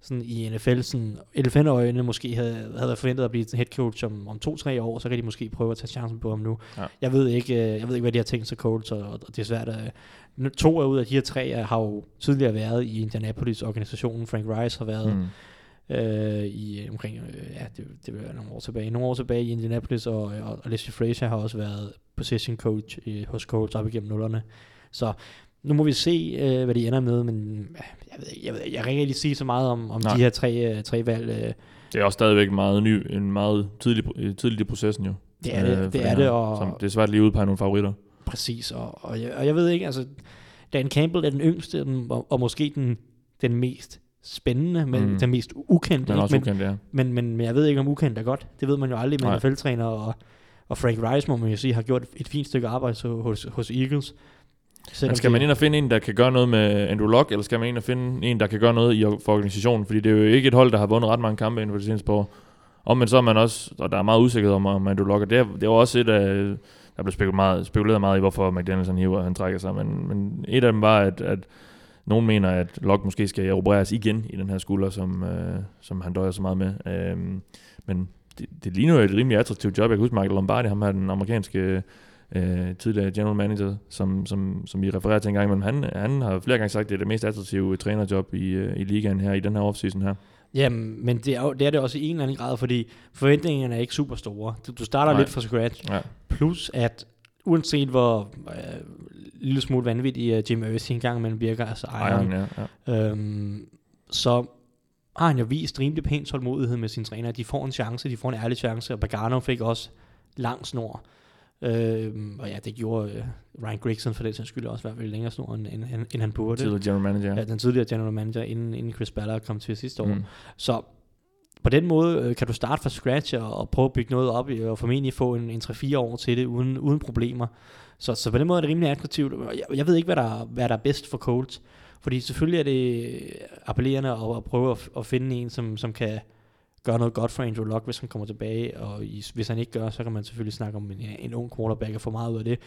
sådan i NFL, sådan elefantøjne måske havde, havde forventet at blive head coach om, om to-tre år, så kan de måske prøve at tage chancen på ham nu. Ja. Jeg ved ikke, øh, jeg ved ikke, hvad de har tænkt sig Colts, og, og det er svært at... To af ud af de her tre har jo tidligere været i Indianapolis-organisationen. Frank Rice har været Mm. øh, i øh, omkring, øh, ja, det, det være nogle år tilbage, nogle år tilbage i Indianapolis, og, og, og Leslie Frazier har også været position coach i, hos Colts op igennem nullerne. Så nu må vi se, øh, hvad de ender med, men jeg, ved, jeg, ved, jeg kan ikke rigtig sige så meget om, om Nej. de her tre, øh, tre valg. Øh, Det er også stadigvæk meget ny, en meget tidlig, øh, tidlig i processen jo. det er det, Øh, det, den er her. det, og Som, det er svært lige at udpege nogle favoritter. præcis, og, og, jeg, og jeg ved ikke, altså, Dan Campbell er den yngste, den, og, og måske den, den mest spændende, men Mm. den mest ukendte. Også men, ukendt, ja. Men, men, men jeg ved ikke, om ukendt er godt. Det ved man jo aldrig med Nej. NFL-træner, og, og Frank Rice, må man jo sige, har gjort et fint stykke arbejde så, hos, hos Eagles. Selvom Men skal man ind og finde en, der kan gøre noget med Andrew Luck, eller skal man ind og finde en, der kan gøre noget i, for organisationen? Fordi det er jo ikke et hold, der har vundet ret mange kampe inden for det seneste par år. Om men så er man også, og der er meget usikkerhed om, om Andrew Luck, og det er, det er også et af, der blev spekuleret meget, spekuleret meget i, hvorfor McDaniels han hiver, han trækker sig, men, men et af dem var, at, at nogen mener, at Luck måske skal opereres igen i den her skulder, som, øh, som han døjer så meget med. Øhm, men det, det ligner jo et rimelig attraktivt job. Jeg kan huske Michael Lombardi, ham her den amerikanske øh, tidligere general manager, som, som, som vi refererer til en gang, men han, han har flere gange sagt, at det er det mest attraktive trænerjob i, øh, i ligaen her, i den her offseason her. Jamen, men det er, jo, det er det også i en eller anden grad, fordi forventningerne er ikke super store. Du, du starter Nej. lidt fra scratch, Ja. plus at uanset hvor øh, lille smule vanvittig uh, Jim Irsay engang imellem virker, altså Ejeren, ejeren, ja, ja. øhm, så har han jo vist rimelig pænt tålmodighed med sine træner. De får en chance, de får en ærlig chance, og Pagano fik også lang snor. Øhm, og ja, det gjorde øh, Ryan Grigson for det sags skyld også i hvert fald længere snor, end, end, end, end han burde. Tidligere general manager. Ja, den tidligere general manager, inden, inden Chris Ballard kom til sidste år. Mm. Så på den måde øh, kan du starte fra scratch og, og prøve at bygge noget op, i- og formentlig få en, en 3-4 år til det, uden, uden problemer. Så, så på den måde er det rimelig attraktivt. Jeg, jeg ved ikke, hvad der, hvad der er bedst for Colts, fordi selvfølgelig er det appellerende at, at prøve at, at finde en, som, som kan gøre noget godt for Andrew Luck, hvis han kommer tilbage, og i, hvis han ikke gør, så kan man selvfølgelig snakke om en, en ung quarterback og få meget ud af det.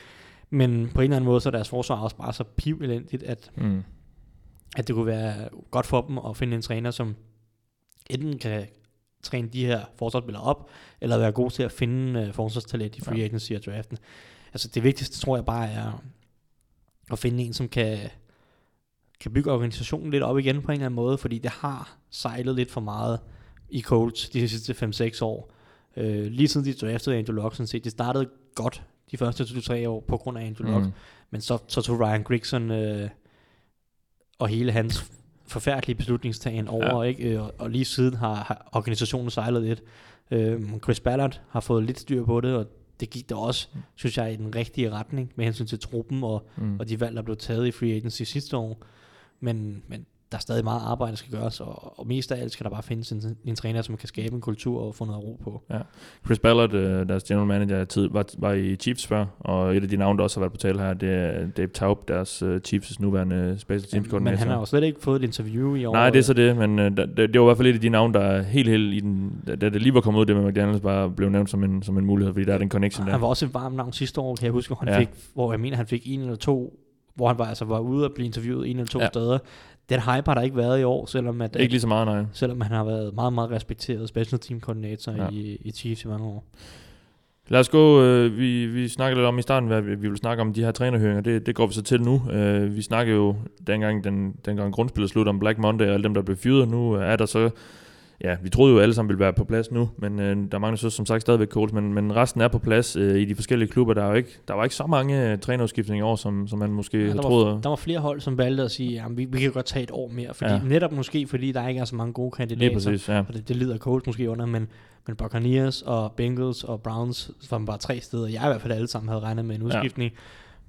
Men på en eller anden måde, så er deres forsvar også bare så piv at Mm. at det kunne være godt for dem at finde en træner, som enten kan træne de her forsvarsspillere op, eller være god til at finde uh, forsvarstalent i free agency og draften. Altså det vigtigste, tror jeg bare er at finde en, som kan, kan bygge organisationen lidt op igen på en eller anden måde, fordi det har sejlet lidt for meget i Colts de sidste 5-6 år. Uh, lige siden de draftede Andrew Luck, sådan set, det startede godt de første 2-3 år på grund af Andrew Luck, Mm. men så, så tog Ryan Grigson øh, og hele hans forfærdelige beslutningstagen over, ja. ikke? Øh, Og, og lige siden har, har organisationen sejlet lidt. Øh, Chris Ballard har fået lidt styr på det, og det gik da også, synes jeg, i den rigtige retning med hensyn til truppen og, Mm. og de valg, der blev taget i free agency sidste år. Men, men der er stadig meget arbejde, der skal gøres, og, og mest af alt skal der bare findes en, en træner, som kan skabe en kultur og få noget ro på. Chris Ballard, øh, deres general manager, tid, var, var i Chiefs før, og et af de navne, der også har været på tale her, det er Dave Taub, deres uh, Chiefs' nuværende special teams men koordinator. han har jo slet ikke fået et interview i år. Nej, det er så det, men uh, det, det var i hvert fald et af de navne, der helt, helt i den, da det lige var kommet ud, det med McDaniels, bare blev nævnt som en, som en mulighed, fordi der er den connection der. Han var også et varmt navn sidste år, kan jeg huske, hvor, han Ja. ja. fik, hvor jeg mener, han fik en eller to, hvor han var, altså var ude og blive interviewet en eller to Ja. ja. steder. Den hype har der ikke været i år, selvom, at, Ikke lige så meget, nej. selvom han har været meget, meget respekteret special team koordinator Ja. i, i Chiefs i mange år. Lad os gå, øh, vi, vi snakkede lidt om i starten, hvad vi, vi ville snakke om de her trænerhøringer, det, det går vi så til nu. Øh, vi snakkede jo dengang, den, dengang grundspillet sluttede om Black Monday og alle dem, der blev fyret. Nu er der så, ja, vi troede jo alle sammen ville være på plads nu, men øh, der mangler så som sagt stadigvæk Coles, men, men resten er på plads øh, i de forskellige klubber. Der, er jo ikke, der var ikke så mange øh, trænerudskiftninger i år, som, som man måske Ja, havde der, troet. var, der var flere hold, som valgte at sige, at vi, vi kan godt tage et år mere. Fordi, Ja. Netop måske, fordi der ikke er så mange gode kandidater. Lige præcis, ja. Og det, det lider Colts måske under, men, men Buccaneers og Bengals og Browns var bare tre steder, jeg i hvert fald alle sammen havde regnet med en udskiftning.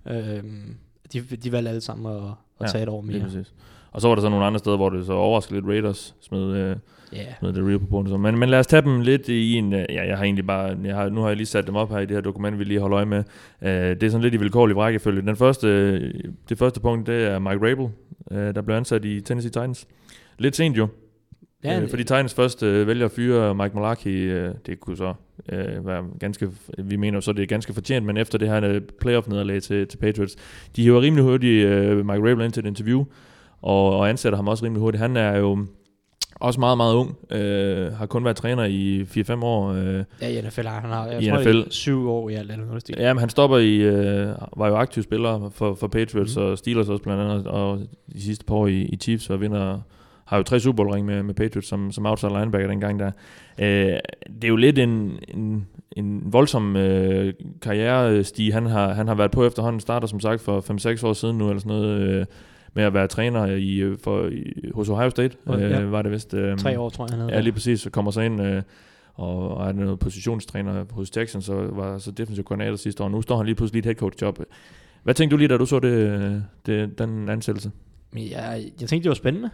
Ja. Øhm, de, de valgte alle sammen at, at Ja, tage et år Lige mere. præcis. Og så var der så nogle andre steder, hvor det så overraskede lidt Raiders smed, øh, Ja, med det real på bordet. Men, men lad os tage dem lidt i en... øh, Ja, jeg har egentlig bare... Jeg har, nu har jeg lige sat dem op her i det her dokument, vi lige holder øje med. Uh, det er sådan lidt i vilkårlig rækkefølge. Den første, øh, det første punkt, det er Mike Rabel, uh, der blev ansat i Tennessee Titans. Lidt sent jo, ja uh, fordi Titans først uh, vælger at fyre Mike Mularkey. Uh, det kunne så øh, være ganske, vi mener så, det er ganske fortjent, men efter det her øh, playoff-nederlag til, til Patriots, de hiver rimelig hurtigt øh, Mike Rabel ind til et interview, og, og ansætter ham også rimelig hurtigt. Han er jo også meget, meget ung. Øh, har kun været træner i 4-5 år. Øh, Ja, i NFL har han har, jeg I tror, NFL. er syv år i alt noget stil. ja, men han stopper i, øh, var jo aktiv spiller for, for Patriots mm. og Steelers også blandt andet, og de sidste par år i, i Chiefs og vinder har jo tre Super Bowl ring med, med Patriots som, som outside linebacker dengang der. Øh, det er jo lidt en, en, en voldsom øh, karrierestige, han har, han har været på efterhånden. Starter som sagt for 5-6 år siden nu, eller sådan noget, øh, med at være træner i, øh, for, i, hos Ohio State, Ja. øh, var det vist. Øh, Tre år, tror jeg, han havde. Ja, lige præcis. Så kommer så ind øh, og, og er noget positionstræner hos Texans, så var så defensiv koordinator sidste år. Nu står han lige pludselig et head coach job. Hvad tænkte du lige, da du så det, det, den ansættelse? Men jeg, tænkte, det var spændende.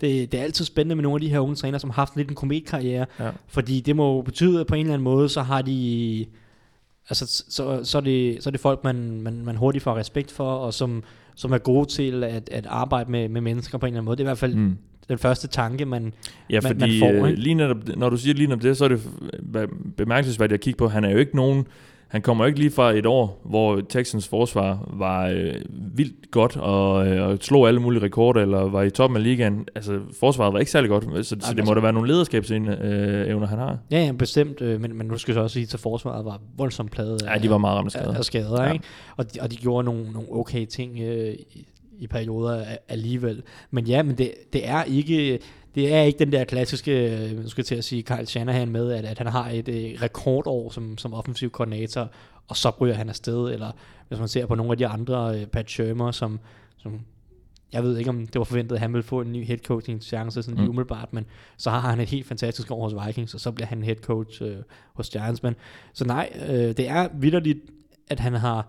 Det, det er altid spændende med nogle af de her unge trænere, som har haft lidt en kometkarriere. Ja. Fordi det må betyde, at på en eller anden måde, så har de... Altså, så, så, er, det, så er det folk, man, man, man hurtigt får respekt for, og som, som er gode til at, at arbejde med, med mennesker på en eller anden måde. Det er i hvert fald mm. den første tanke, man... Ja, man- fordi man får, øh, ikke? lige netop, når du siger lige netop det, så er det bemærkelsesværdigt at kigge på. Han er jo ikke nogen... Han kommer ikke lige fra et år, hvor Texans forsvar var øh, vildt godt og, øh, og slog alle mulige rekorder, eller var i toppen af ligaen. Altså, forsvaret var ikke særlig godt, så, så det altså- må da være nogle lederskabsevner, han har. Ja, ja, bestemt, øh, men, men nu skal jeg så også sige, at forsvaret var voldsomt pladet Ja, de var meget ramt af, skader. af skader Ja. ikke? Og, de, og de gjorde nogle, nogle okay ting øh, i, perioder alligevel. Men ja, men det, det er ikke... Det er ikke den der klassiske, nu skal jeg til at sige, Kyle Shanahan med, at, at han har et øh, rekordår som, som offensiv koordinator, og så ryger han afsted, eller hvis man ser på nogle af de andre, øh, Pat Shermer, som, som jeg ved ikke, om det var forventet, at han ville få en ny head coaching chance sådan Mm. umiddelbart, men så har han et helt fantastisk år hos Vikings, og så bliver han head coach øh, hos Giants. Men, så nej, øh, det er vidderligt, at han har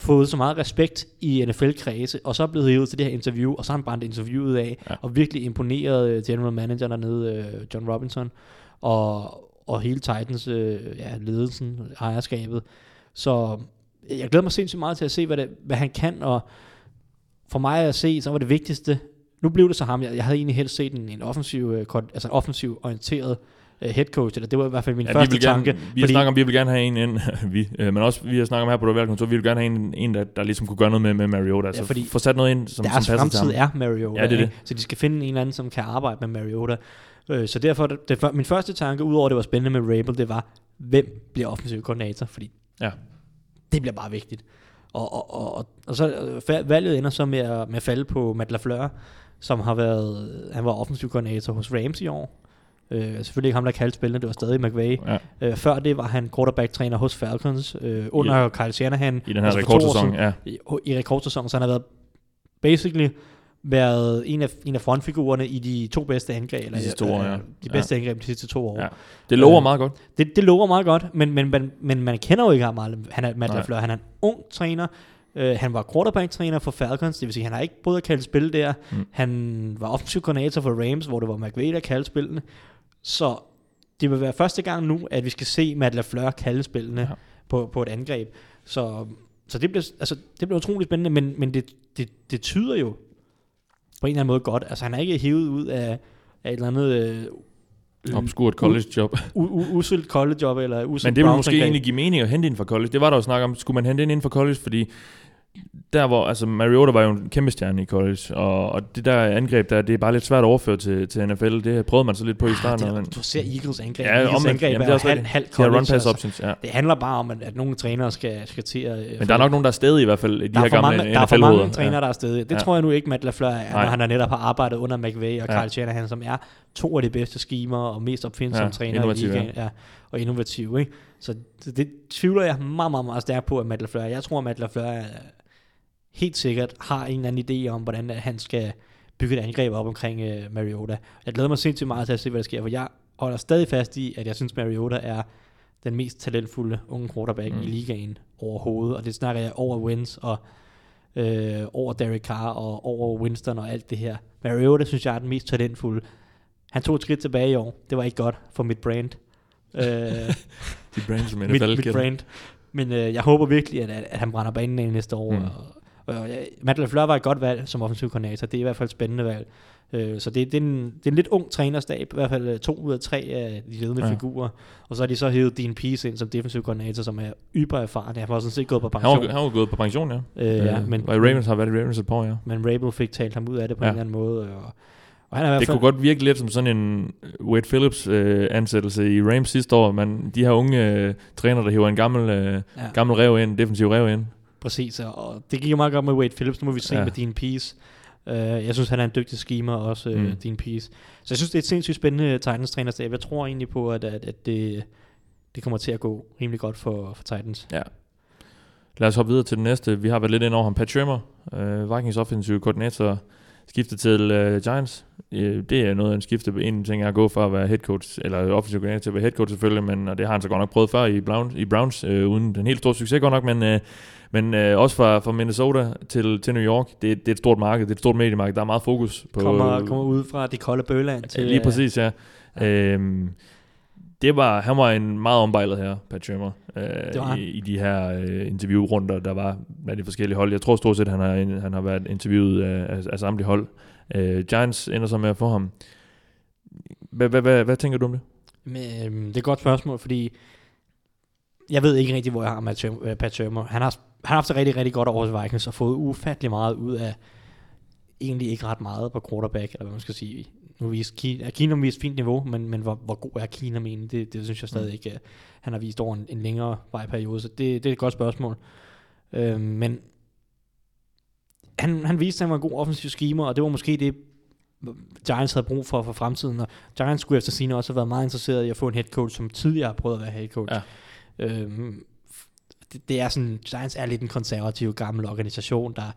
fået så meget respekt i NFL-kredse, og så er blevet hævet til det her interview, og så har han brændt interviewet af, Ja. og virkelig imponeret øh, general manager dernede, øh, John Robinson, og, og hele Titans øh, ja, ledelsen, ejerskabet. Så jeg glæder mig sindssygt meget til at se, hvad, det, hvad han kan, og for mig at se, så var det vigtigste, nu blev det så ham, jeg, jeg havde egentlig helst set en, en offensiv, altså offensiv orienteret øh, head coach, eller det var i hvert fald min Ja, første vi gerne, tanke. Vi har snakket om, vi vil gerne have en ind, vi, øh, men også vi har snakket om her på det så vi vil gerne have en, en der, der ligesom kunne gøre noget med, med Mariota. Altså, fordi få sat noget ind, som, Deres som passer fremtid er Mariota, Ja, det er ikke? så de skal finde en eller anden, som kan arbejde med Mariota. Øh, så derfor, det, det, min første tanke, udover det var spændende med Rabel, det var, hvem bliver offensiv koordinator, fordi Ja. det bliver bare vigtigt. Og, og, og, og, og så øh, valget ender så med at, med at falde på Matt LaFleur, som har været, han var offensiv koordinator hos Rams i år. Øh, selvfølgelig ikke ham, der kaldte spillene, det var stadig McVay. Ja, Øh, før det var han quarterback-træner hos Falcons, øh, under ja. Kyle Shanahan. I den her altså rekordsæson, ja. i, i rekordsæsonen, så han har været basically været en af, en af frontfigurerne i de to bedste angreb, eller De sidste to år, ja. de bedste ja. angreb de sidste to år. Ja. Det lover Øh, meget godt. Det, det lover meget godt, men, men, men, men man kender jo ikke ham meget. Han er Matt. LaFleur, han er en ung træner. Uh, han var quarterback-træner for Falcons, det vil sige, han har ikke både kaldt spil der. Mm. Han var offensiv koordinator for Rams, hvor det var McVay, der kaldte spillene. Så det vil være første gang nu, at vi skal se Matt LaFleur kalde spillene Ja. på, på et angreb. Så, så det, bliver, altså, det bliver utrolig spændende, men, men det, det, det tyder jo på en eller anden måde godt. Altså han er ikke hævet ud af, af et eller andet øh, Obskurt college job. u- u- uselt college job, eller uselt Men det ville måske egentlig give mening at hente ind fra college. Det var der jo snak om, skulle man hente ind inden for college, fordi der hvor, altså Mariota var jo en kæmpe stjerne i college, og, og det der angreb der, det er bare lidt svært at overføre til, til NFL. Det prøvede man så lidt på i starten. Ah, men, det, du ser Eagles angreb. ja, Eagles omvendt, angreb jamen, er, det er også halv, halv college. run pass altså. options, ja. Det handler bare om, at, at nogle trænere skal, skal til at... Men der er nok nogen, der er stadig i hvert fald, i de her er, gamle mange, der er for mange trænere, der er stedet. Det Ja. ja. tror jeg nu ikke, Matt LaFleur er, når han er netop har arbejdet under McVay og Ja. Kyle Shanahan, som er to af de bedste schemer og mest opfindsomme Ja, ja, træner innovative, i ligaen. Ja. og innovative. Ikke? Så det, det, tvivler jeg meget, meget, meget stærkt på, at Matt LaFleur. Jeg tror, at Matt LaFleur er, helt sikkert har en eller anden idé om, hvordan han skal bygge et angreb op omkring uh, Mariota. Jeg glæder mig sindssygt meget til at se, hvad der sker, for jeg holder stadig fast i, at jeg synes, Mariota er den mest talentfulde unge quarterback Mm. i ligaen overhovedet, og det snakker jeg over Wins og øh, over Derek Carr og over Winston og alt det her. Mariota synes jeg er den mest talentfulde. Han tog et skridt tilbage i år. Det var ikke godt for mit brand. øh, De brands som mit, NFL mit gætter. brand. Men øh, jeg håber virkelig, at, at, at han brænder banen af næste år, mm. og, Og, ja, Matt LaFleur var et godt valg som offensiv koordinator. Det er i hvert fald et spændende valg. Øh, så det, det, er en, det er en lidt ung trænerstab, i hvert fald øh, to ud af tre af de ledende Ja. figurer. Og så har de så hævet Dean Pease ind som defensiv koordinator, som er yber erfaren. Han var sådan set gået på Han pension. var, han var gået på pension, ja. øh, ja, Øh, men, og Ravens har været i Ravens et par år, ja. men Rabel fik talt ham ud af det på Ja. en eller anden måde. Og, og han er i hvert Det fald... kunne godt virke lidt som sådan en Wade Phillips øh, ansættelse i Rams sidste år, men de her unge øh, træner, der hiver en gammel, øh, ja, gammel rev ind, defensiv rev ind. Præcis. Og det gik jo meget godt med Wade Phillips. Nu må vi se Ja. med Dean Pease. Uh, jeg synes, han er en dygtig schemer også, uh, Mm. mm. Dean Pease. Så jeg synes, det er et sindssygt spændende Titans trænerstab. Jeg tror egentlig på, at, at, at det, det kommer til at gå rimelig godt for, for Titans. Ja. Lad os hoppe videre til den næste. Vi har været lidt ind over ham. Pat Shurmur, øh, Vikings offensive koordinator, skiftet til øh, Giants. Øh, det er noget af en skifte. En ting er at gå fra at være head coach, eller offensive koordinator til at være head coach selvfølgelig, men og det har han så godt nok prøvet før i Browns, i Browns øh, uden den helt store succes godt nok, men, øh, men øh, også fra, fra Minnesota til, til New York. Det, det er et stort marked, det er et stort mediemarked. Der er meget fokus på... Kommer, kommer ud fra det kolde bøland til... Lige øh, præcis, ja. Ja. Øhm, det var, han var en meget ombejlet her, Pat Shurmur, øh, i, i de her øh, interviewrunder, der var med de forskellige hold. Jeg tror stort set, han har, han har været interviewet af, af, af samtlige hold. Øh, Giants ender så med at få ham. Hvad, hvad, hvad, hvad tænker du om det? Øhm, det er et godt spørgsmål, fordi jeg ved ikke rigtig, hvor jeg har Shurmur- øh, Pat Shurmur. Han har, han har haft det rigtig, rigtig godt over hos Vikings og fået ufattelig meget ud af egentlig ikke ret meget på quarterback, eller hvad man skal sige. Nu vist Keenum, Keenum vist fint niveau, men, men hvor, hvor god er Keenum egentlig? Det, det synes jeg stadig ikke, øh, han har vist over en, en længere vejperiode, så det, det er et godt spørgsmål. Øhm, men han, han viste, at han var en god offensiv schemer, og det var måske det, Giants havde brug for for fremtiden, og Giants skulle efter sine også have været meget interesseret i at få en head coach, som tidligere har prøvet at være head coach. Ja. Øhm, det, det er sådan, Giants er lidt en konservativ gammel organisation, der,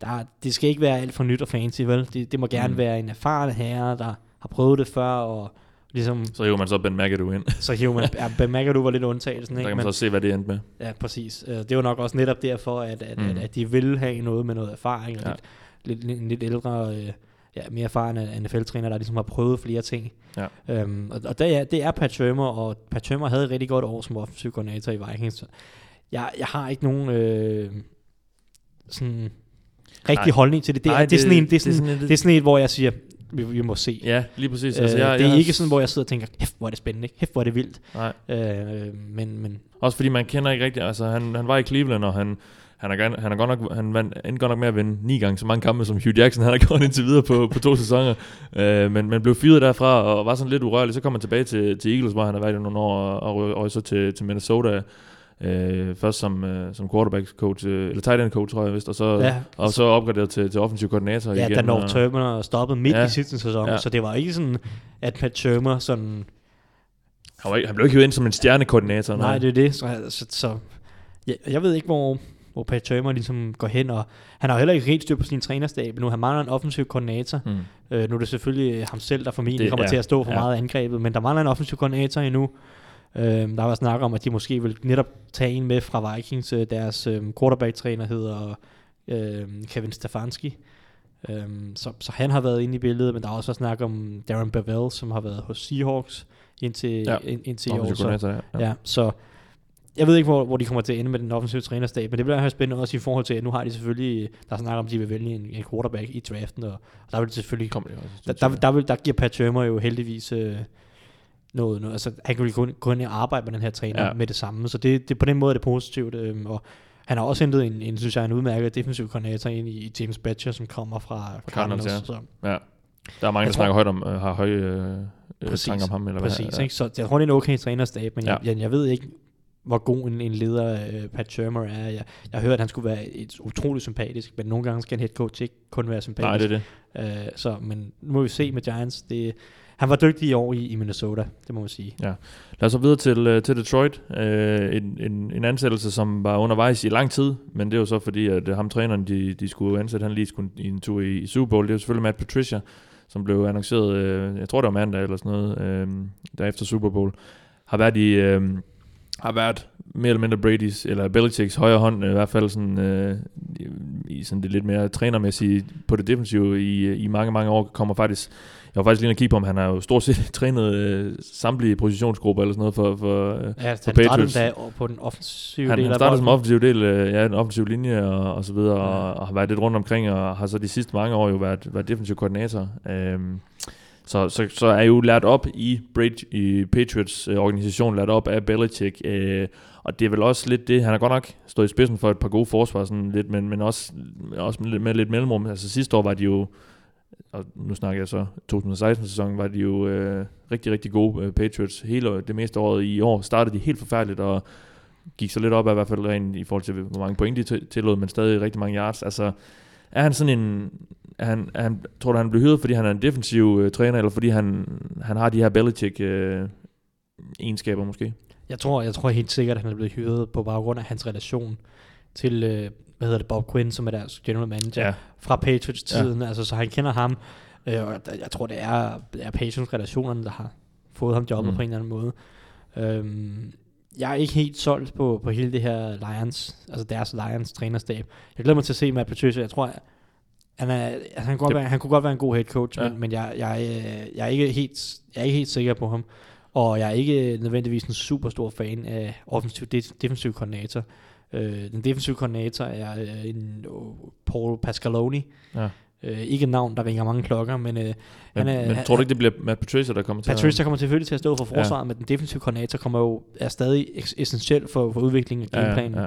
der det skal ikke være alt for nyt og fancy, vel? Det, det må gerne Mm. være en erfaren herre, der har prøvet det før, og ligesom, Så hiver man så Ben McAdoo ind. så hiver man, ja, Ben McAdoo var lidt undtagelsen, Der ikke? kan man Men, så se, hvad det endte med. ja, præcis. Øh, Det var nok også netop derfor, at, at, Mm. at, at de ville have noget med noget erfaring, og Ja. lidt, lidt, lidt, ældre, øh, ja, mere erfarne NFL-træner, der ligesom har prøvet flere ting. Ja. Øhm, og, og det, er, det er Pat Shurmur, og Pat Shurmur havde et rigtig godt år som offensiv koordinator i Vikings. Jeg, jeg har ikke nogen øh, sådan rigtig Nej. holdning til det. Det, Nej, er, det, er sådan en, det, er sådan, det, et- det er sådan et, hvor jeg siger, vi, vi må se. Ja, lige præcis. Øh, Altså, jeg, det er jeg, ikke sådan, hvor jeg sidder og tænker, hæft, hvor er det spændende, hæft, hvor er det vildt. Nej. Øh, men, men Også fordi man kender ikke rigtigt, altså han, han var i Cleveland, og han, han er, han er godt nok, han vandt, endte godt nok med at vinde ni gange så mange kampe, som Hugh Jackson han har gjort indtil videre på, på to sæsoner. Øh, men, men blev fyret derfra, og var sådan lidt urørlig. Så kom han tilbage til, til Eagles, hvor han har været i nogle år, og, og, og så til, til Minnesota. Øh, først som, øh, som quarterback coach, øh, eller tight end coach, tror jeg vist, og så, ja, og så opgraderet til, til offensiv koordinator ja igen. da North og, Turner stoppede midt Ja. i sidste sæson, Ja. så det var ikke sådan, at Pat Shurmur sådan, han, var ikke, han blev ikke hivet ind som en stjernekoordinator. nej, det er det, så, så, så ja, jeg ved ikke, hvor, hvor Pat Shurmur ligesom går hen, og han har heller ikke helt styr på sin trænerstab nu, han mangler en offensiv koordinator, Mm. Øh, nu er det selvfølgelig ham selv, der formentlig Det- kommer ja, til at stå for ja. ja. meget angrebet, men der mangler en offensiv koordinator endnu. Øh, der var snak om, at de måske vil netop tage en med fra Vikings. Øh, Deres øh, quarterback-træner hedder øh, Kevin Stefanski. Øh, så, så han har været inde i billedet, men der er også snak om Darren Bevell, som har været hos Seahawks indtil, Ja, ind, indtil i år. Så, ja. ja, så jeg ved ikke, hvor, hvor de kommer til at ende med den offensive trænerstab, men det bliver spændende også i forhold til, at nu har de selvfølgelig, der er snak om, at de vil vælge en, en quarterback i draften, og, og der vil det selvfølgelig Kommer det også. der, der, jeg. der, vil, der giver Pat Shurmur jo heldigvis øh, noget, noget. Altså, han jo kun, kun arbejde med den her træner Ja. ja. med det samme. Så det, det, på den måde er det positivt. Øh, og han har også hentet en, en, synes jeg, en udmærket defensiv koordinator ind i, James Badger, som kommer fra, fra Cardinals, Cardinals. ja. Så, Ja. Der er mange, Jeg der tror- snakker højt om, øh, har høje øh, øh, Præcis. tanker om ham. Eller præcis, hvad, ikke? Så jeg tror, det er en okay trænerstab, men Ja. ja. jeg, jeg, jeg ved ikke, hvor god en, en leder øh, Pat Shurmur er. Jeg, jeg har hørt, at han skulle være et utroligt sympatisk, men nogle gange skal en head coach ikke kun være sympatisk. Nej, det er det. Øh, så, men nu må vi se med Giants. Det, han var dygtig i år i, i Minnesota, det må man sige. Lad os så videre til, øh, til Detroit. Øh, en, en, en ansættelse, som var undervejs i lang tid, men det er jo så fordi, at øh, ham træneren, de, de skulle ansætte, han lige skulle i en tur i, i Super Bowl. Det er selvfølgelig Matt Patricia, som blev annonceret, øh, jeg tror det var mandag eller sådan noget, øh, der efter Super Bowl. Har været i, øh, har været mere eller mindre Brady's, eller Belichicks højre hånd, øh, i hvert fald sådan, øh, i, i sådan det lidt mere trænermæssige på det defensive i, i mange, mange år, kommer faktisk, jeg var faktisk lige at kigge på ham, han har jo stort set trænet øh, samtlige positionsgrupper eller sådan noget for, for, øh, Ja, for han Patriots. da på den offensive Han, del han startede som offensiv del, øh, ja, en offensiv linje og, og så videre, Ja. og, og har været lidt rundt omkring, og har så de sidste mange år jo været, været defensiv koordinator. Øhm, så, så, så er jo lært op i, Braid, i Patriots øh, organisation, lært op af Belichick, øh, og det er vel også lidt det, han har godt nok stået i spidsen for et par gode forsvar, sådan lidt, men, men også, også med, lidt- med lidt mellemrum. Altså sidste år var de jo, og nu snakker jeg så 2016-sæsonen, var de jo øh, rigtig, rigtig gode øh, Patriots hele øh, det meste året. I år startede de helt forfærdeligt, og gik så lidt op af i hvert fald rent i forhold til, hvor mange point de til- tillod, men stadig rigtig mange yards. Altså, er han sådan en... Er han, er han, tror du, han blev hyret, fordi han er en defensiv øh, træner, eller fordi han, han har de her Belichick øh, egenskaber måske? Jeg tror, jeg tror helt sikkert, at han er blevet hyret på baggrund af hans relation til, øh, hvad hedder det, Bob Quinn, som er deres general manager, ja. fra Patriots-tiden. Ja. Altså, så han kender ham. Øh, og jeg tror, det er, det er Patriots-relationerne, der har fået ham jobbet Mm. på en eller anden måde. Øhm, jeg er ikke helt solgt på, på hele det her Lions, altså deres Lions trænerstab. Jeg glæder mig til at se Matt Patricia. Jeg tror, han, er, altså, han, kunne godt være, han kunne godt være en god head coach, Ja. men, men jeg, jeg, øh, jeg, er ikke helt, jeg er ikke helt sikker på ham. Og jeg er ikke nødvendigvis en super stor fan af offensiv de- defensiv koordinator. Øh, den defensive koordinator er øh, en uh, Paul Pascaloni. Ja. Øh, ikke et navn, der ringer mange klokker, men øh, Men, han er, men tror du ikke, det bliver Matt Patricia, der kommer til Patricia kommer selvfølgelig til at stå for forsvaret, ja. men den defensive koordinator kommer jo, er stadig es- essentiel for, for udviklingen af at... gameplanen. Ja,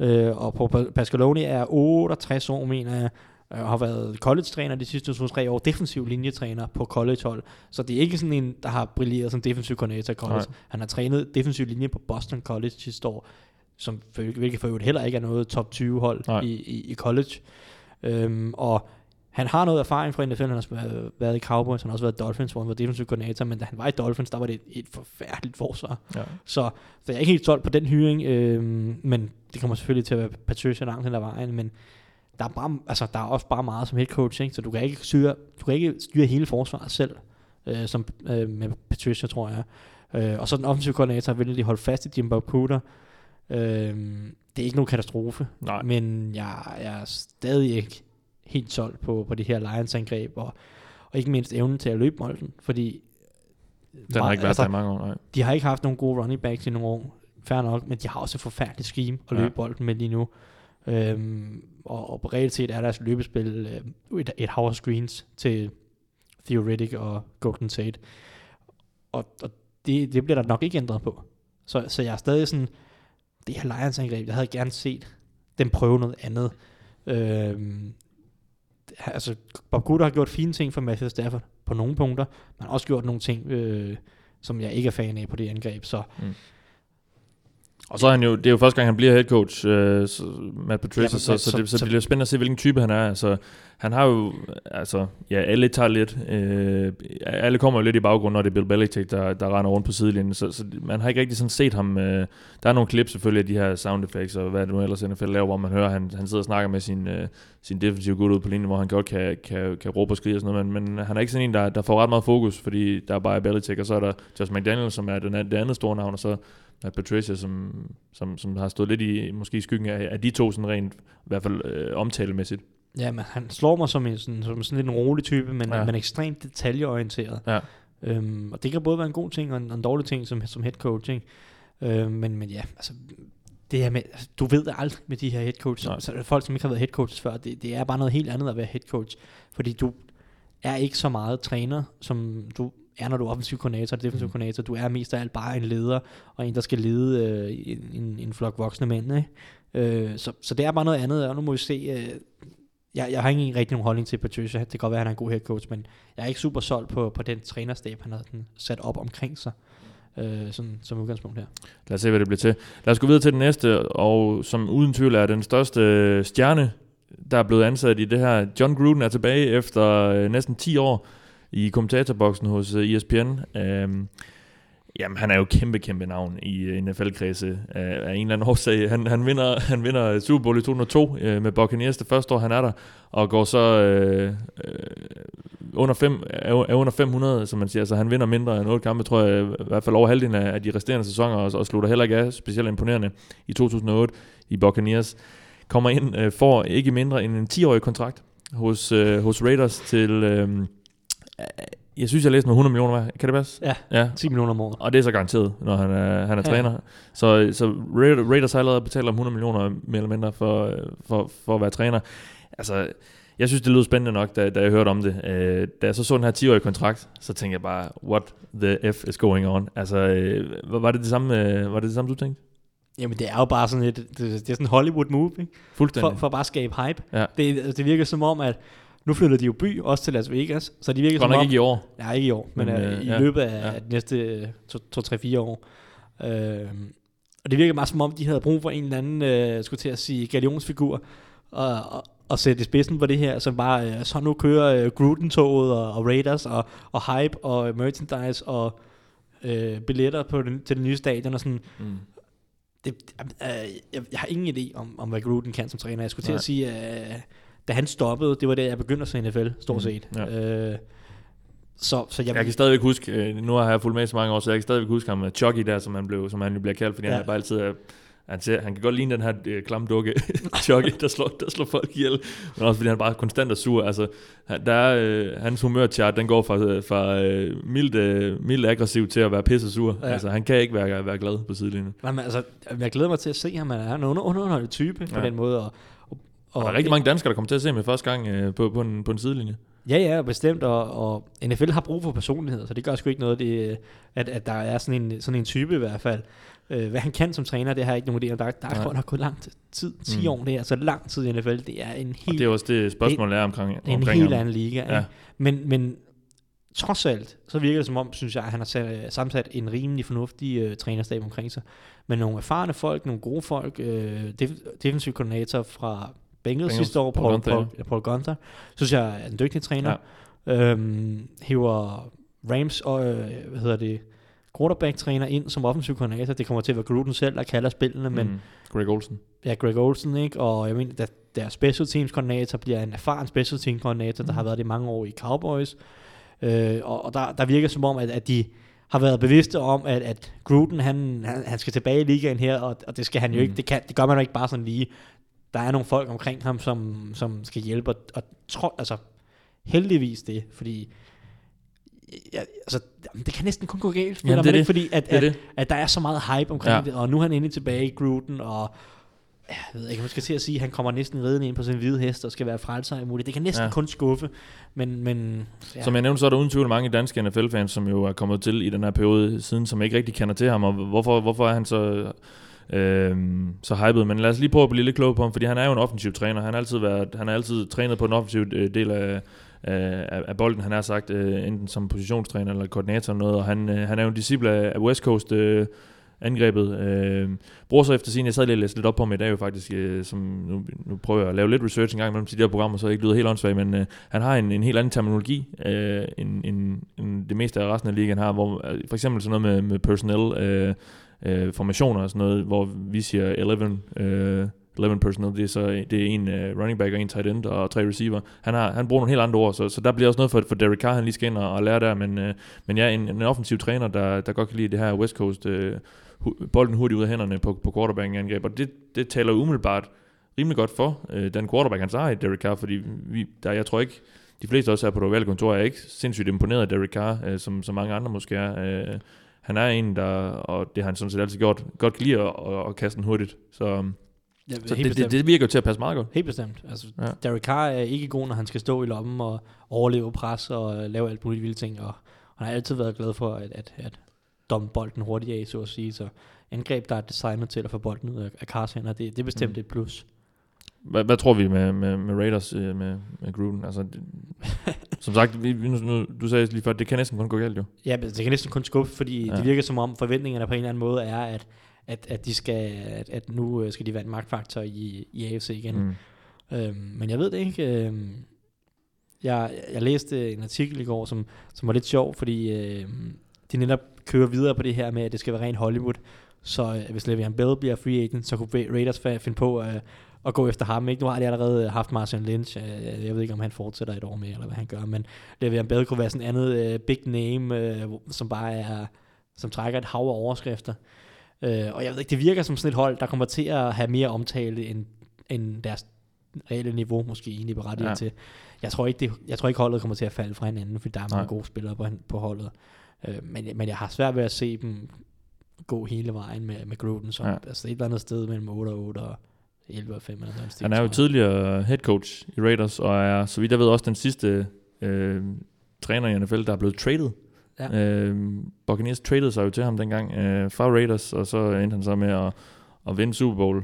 Ja. Øh, og Paul Pa- Pascaloni er 68 år, mener jeg, øh, og har været college-træner de sidste 2-3 år, defensiv linjetræner på college-hold. Så det er ikke sådan en, der har brilleret som defensiv koordinator i college. Nej. Han har trænet defensiv linje på Boston College sidste år, som hvilket for øvrigt heller ikke er noget top 20 hold Nej. i, i, i college. Øhm, og han har noget erfaring fra NFL, han har været, været i Cowboys, han har også været i Dolphins, hvor han var defensiv koordinator, men da han var i Dolphins, der var det et, et forfærdeligt forsvar. ja. Så, så jeg er ikke helt solgt på den hyring, øhm, men det kommer selvfølgelig til at være Patricia langt hen ad vejen, men der er, bare, altså, der er også bare meget som head coach, ikke? så du kan ikke styre, du kan ikke styre hele forsvaret selv, øh, som øh, med Patricia, tror jeg. Øh, og så den offensive koordinator vil de holde fast i Jimbo Cooter. Øh, det er ikke nogen katastrofe, Nej. men jeg, jeg er stadig ikke helt solgt på, på det her Lions-angreb, og, og ikke mindst evnen til at løbe bolden, fordi Den har ikke været altså, der i mange år, nej. de har ikke haft nogen gode running backs i nogle år, fair nok, men de har også et forfærdeligt scheme at Ja. løbe bolden med lige nu. Øhm, og, og på reelt set er deres løbespil øh, et, et hav af screens til Theoretic og Golden Tate. Og, og det, det bliver der nok ikke ændret på. Så, så jeg er stadig sådan, det her Lions angreb, jeg havde gerne set dem prøve noget andet. Øh, altså, Bob Gutter har gjort fine ting for Matthew Stafford på nogle punkter, men også gjort nogle ting, øh, som jeg ikke er fan af på det angreb. Så mm. Og så er han jo, det er jo første gang, han bliver head coach, øh, så, Matt Patricia, Ja, så, men så, så- det, så, så- det bliver spændende at se, hvilken type han er. Altså, han har jo, altså, ja, alle tager lidt, øh, alle kommer jo lidt i baggrund, når det er Bill Belichick, der, der render rundt på sidelinjen, så, så man har ikke rigtig sådan set ham. Øh, der er nogle klip selvfølgelig af de her sound effects, og hvad det nu ellers NFL laver, hvor man hører, han, han sidder og snakker med sin, øh, sin defensive gut ude på linjen, hvor han godt kan, kan, kan råbe og skrige og sådan noget, men, men han er ikke sådan en, der, der får ret meget fokus, fordi der er bare Belichick, og så er der Josh McDaniel, som er den, det andet store navn, og så Matt Patricia, som, som, som har stået lidt i, måske i skyggen af, af de to sådan rent, i hvert fald øh, omtalemæssigt. ja, men han slår mig som, en, sådan, som sådan lidt en rolig type, men, Ja. men ekstremt detaljeorienteret. Ja. Øhm, og det kan både være en god ting og en, en dårlig ting som, som head coach. Ikke? Øhm, men, men ja, altså, det her med, altså, du ved det aldrig med de her head coach, Nej. så, så er der folk, som ikke har været head coaches før, det, det er bare noget helt andet at være head coach, fordi du er ikke så meget træner, som du er, når du er offensiv koordinator og defensiv Mm. koordinator. Du er mest af alt bare en leder, og en, der skal lede øh, en, en, flok voksne mænd. Ikke? Øh, så, så det er bare noget andet, og nu må vi se. Øh, jeg, jeg har ikke rigtig nogen holdning til Patricia. Det kan godt være, at han er en god head coach, men jeg er ikke super solgt på, på den trænerstab, han har sådan sat op omkring sig. Øh, sådan, som udgangspunkt her. Lad os se, hvad det bliver til. Lad os gå videre til den næste, og som uden tvivl er den største stjerne, der er blevet ansat i det her. John Gruden er tilbage efter øh, næsten 10 år i kommentatorboksen hos øh, ESPN. Øhm, jamen, han er jo kæmpe, kæmpe navn i øh, NFL-kredse af, af en eller anden årsag. Han, han, vinder, han vinder Super Bowl i 2002 øh, med Buccaneers det første år, han er der, og går så øh, øh, under, fem, er, er under 500, som man siger. Så han vinder mindre end 8 kampe, tror jeg, i hvert fald over halvdelen af, af de resterende sæsoner, og, og slutter heller ikke af specielt imponerende i 2008 i Buccaneers. Kommer ind, øh, får ikke mindre end en 10-årig kontrakt hos, øh, hos Raiders til... Øh, jeg synes, jeg læste med 100 millioner. hvad? Kan det passe? Ja, Ja, 10 millioner om året. og det er så garanteret, når han er, han er Ja. træner. Så, så Ra- Raiders har allerede betalt om 100 millioner mere eller mindre for, øh, for, for at være træner. Altså, jeg synes, det lød spændende nok, da, da jeg hørte om det. Øh, da jeg så så den her 10-årige kontrakt, så tænkte jeg bare, what the F is going on? Altså, øh, var var det det samme, øh, var det det samme, du tænkte? Jamen, det er jo bare sådan et, det, det er sådan en Hollywood move, ikke? Fuldstændig. For, for bare at skabe hype. Ja. Det, det virker som om, at nu flytter de jo by, også til Las Vegas, så de virker Godt som nok om... ikke i år. Nej, ikke i år, men, Men, øh, øh, i ja, løbet af ja. de næste 2-3-4 år. Øh, og det virker meget som om, de havde brug for en eller anden, øh, skulle til at sige, galionsfigur, og, og, og sætte i spidsen på det her, som bare, øh, så nu kører øh, Gruden-toget og, og Raiders og, og hype og merchandise og øh, billetter på den, til det nye stadion og sådan. Mm. Det, øh, jeg, jeg har ingen idé om, om, hvad Gruden kan som træner. Jeg skulle til Nej. at sige, øh, da han stoppede, det var da jeg begyndte at se NFL, stort Mm, set. ja. Øh, så, så jeg, Jeg kan stadigvæk huske, øh, nu har jeg fulgt med så mange år, så jeg kan stadigvæk huske ham, øh, Chucky der, som han, blev, som han jo bliver kaldt, fordi ja. Han er bare altid... øh, Han, ser, han kan godt ligne den her øh, klamme dukke, Chucky, der slår, der slår folk ihjel. Men også fordi han bare konstant er sur. Altså, han, der er, øh, hans humørchart, den går fra, fra øh, mildt, øh, mildt aggressiv til at være pisse sur. Ja. Altså, han kan ikke være, være glad på sidelinjen. Nej, men altså, jeg glæder mig til at se ham. Han er en under, underholdet type på Ja. den måde. Og, og, Og der er rigtig mange danskere, der kommer til at se ham første gang øh, på, på, en, på en sidelinje. Ja, ja, bestemt. Og, og NFL har brug for personlighed, så det gør sgu ikke noget, det, at, at der er sådan en, sådan en type i hvert fald. Øh, hvad han kan som træner, det har jeg ikke nogen idé om. Der, er- der er godt nok gået lang tid. 10 Mm. år, det er altså lang tid i NFL. Det er en Og helt, det er også det spørgsmål, der er omkring, er en omkring helt ham. anden liga. Ja. Ja. Men, men trods alt, så virker det som om, synes jeg, at han har sat, sammensat en rimelig fornuftig øh, trænerstab omkring sig. Med nogle erfarne folk, nogle gode folk, øh, def- defensiv koordinator fra Bengals, Bengals, sidste år, Paul Paul, Gunther, Paul, Paul, Gunther, synes jeg er en dygtig træner. Ja. Øhm, hiver Rams og, øh, hvad hedder det, quarterback-træner ind som offensiv koordinator. Det kommer til at være Gruden selv, der kalder spillene, men Mm. Greg Olsen. ja, Greg Olsen, ikke? Og jeg mener, at deres special teams koordinator bliver en erfaren special teams koordinator, der har været det i mange år i Cowboys. Øh, og og der, der virker som om, at, at de har været bevidste om, at, at Gruden, han, han, han skal tilbage i ligaen her, og, og det skal han jo Mm. ikke, det, kan, det gør man jo ikke bare sådan lige. Der er nogle folk omkring ham, som, som skal hjælpe, og, og tro, altså heldigvis det, fordi ja, altså, det kan næsten kun gå galt, Jamen, det er det, ikke, fordi at, Det er at, det. at der er så meget hype omkring Ja. det, og nu er han endelig tilbage i Gruden, og jeg ved ikke, man skal til at sige, at han kommer næsten ridende ind på sin hvide hest, og skal være frelser imod det. Kan næsten ja. kun skuffe, men, men ja. Som jeg nævnte, så er der uden tvivl mange danske NFL-fans, som jo er kommet til i den her periode siden, som ikke rigtig kender til ham, og hvorfor, hvorfor er han så, øh, så hyped. Men lad os lige prøve at blive lidt klog på ham, fordi han er jo en offensiv træner. Han har altid, været, han har altid trænet på den offensive øh, del af, af, af bolden, han har sagt, øh, enten som positionstræner eller koordinator eller noget, og han, øh, han er jo en disciple af, af West Coast øh, angrebet. Øh, bruger så efter sin, jeg sad lige og læste lidt op på ham i dag jo faktisk, øh, som nu, nu prøver jeg at lave lidt research en gang mellem de der programmer, så jeg ikke lyder helt åndssvagt, men øh, han har en, en helt anden terminologi, øh, end, end, end det meste af resten af ligaen har, hvor øh, for eksempel sådan noget med, med personnel, øh, øh, formationer og sådan noget, hvor vi siger 11, øh, 11 personnel, det er så det er en uh, running back og en tight end og tre receiver. Han, har, han bruger nogle helt andre ord, så, så der bliver også noget for, for Derek Carr, han lige skal ind og, og lære der, men, øh, men ja, en, en offensiv træner, der, der godt kan lide det her West Coast, øh, hu- bolden hurtigt ud af hænderne på, på quarterback-angreb, og det, det taler umiddelbart rimelig godt for øh, den quarterback, han har i Derek Carr, fordi vi, der, jeg tror ikke, de fleste også her på det ovale kontor er ikke sindssygt imponeret af Derek Carr, øh, som, som mange andre måske er. Øh, han er en, der, og det har han sådan set altid gjort, godt kan lide at, at, at kaste den hurtigt. Så, ja, så det, det, bestemt. det, virker jo til at passe meget godt. Helt bestemt. Altså, Ja. Derek Carr er ikke god, når han skal stå i lommen og overleve pres og øh, lave alt muligt vilde ting. Og han har altid været glad for at, at, at domme bolden hurtigt af, så at sige. Så angreb, der er designet til at få bolden ud af, Carrs hænder, det, det er bestemt Mm. et plus. Hvad, hvad tror vi med, med, med Raiders, øh, med, med Gruden? Altså, det, som sagt, vi, nu, nu, du sagde lige før, det kan næsten kun gå galt jo. Ja, det kan næsten kun skuffe, fordi Ja. det virker som om forventningerne på en eller anden måde er, at, at, at, de skal, at, at nu øh, skal de være en magtfaktor i, i AFC igen. Mm. Øhm, men jeg ved det ikke. Øhm, jeg, jeg læste en artikel i går, som, som var lidt sjov, fordi øhm, de netop kører videre på det her med, at det skal være rent Hollywood. Så øh, hvis Le'Veon Bell bliver free agent, så kunne Raiders finde på øh, at gå efter ham. Ikke? Nu har de allerede haft Martin Lynch. Øh, jeg ved ikke, om han fortsætter et år mere, eller hvad han gør. Men Le'Veon Bell kunne være sådan en andet øh, big name, øh, som bare er som trækker et hav af overskrifter. Øh, og jeg ved ikke, det virker som sådan et hold, der kommer til at have mere omtale end, end deres reelle niveau måske egentlig berettiget ja. Til. Jeg tror, ikke, det, jeg tror ikke, holdet kommer til at falde fra hinanden, fordi der er mange Nej. gode spillere på, på holdet. Øh, men, men jeg har svært ved at se dem gå hele vejen med, med Gruden. Så ja. altså et eller andet sted mellem 8 og 8 og 11 og 5 eller sådan Han er jo tidligere head coach i Raiders, og er, så vidt jeg ved, også den sidste øh, træner i NFL, der er blevet traded. Ja. Øh, Buccaneers traded sig jo til ham dengang øh, fra Raiders, og så endte han så med at, at vinde Super Bowl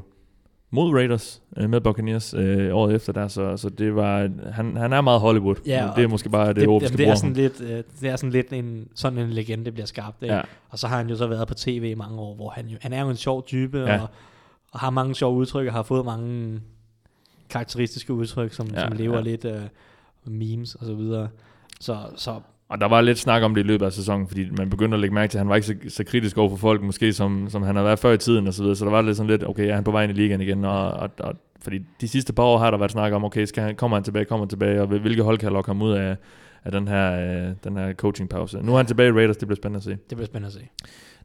mod Raiders øh, med Buccaneers øh, året efter der, så, så det var, han, han er meget Hollywood. Ja, det er måske bare det, det, ord, det, er sådan ham. lidt, øh, det er sådan lidt en, sådan en legende bliver skabt. Ikke? Ja. Og så har han jo så været på tv i mange år, hvor han, jo, han er jo en sjov type, Ja. og, og har mange sjove udtryk, og har fået mange karakteristiske udtryk, som, Ja, som lever ja. lidt øh, memes og så videre. Så, så Og der var lidt snak om det i løbet af sæsonen, fordi man begyndte at lægge mærke til, at han var ikke så, så kritisk over for folk, måske som, som han har været før i tiden og så videre. Så der var lidt sådan lidt, okay, er han på vej ind i ligaen igen? Og, og, og fordi de sidste par år har der været snak om, okay, skal han, kommer han tilbage, kommer han tilbage, og hvilke hold kan lokke ham ud af, af den her, øh, den her coaching-pause. Nu er han tilbage i Raiders, det bliver spændende at se. det bliver spændende at se.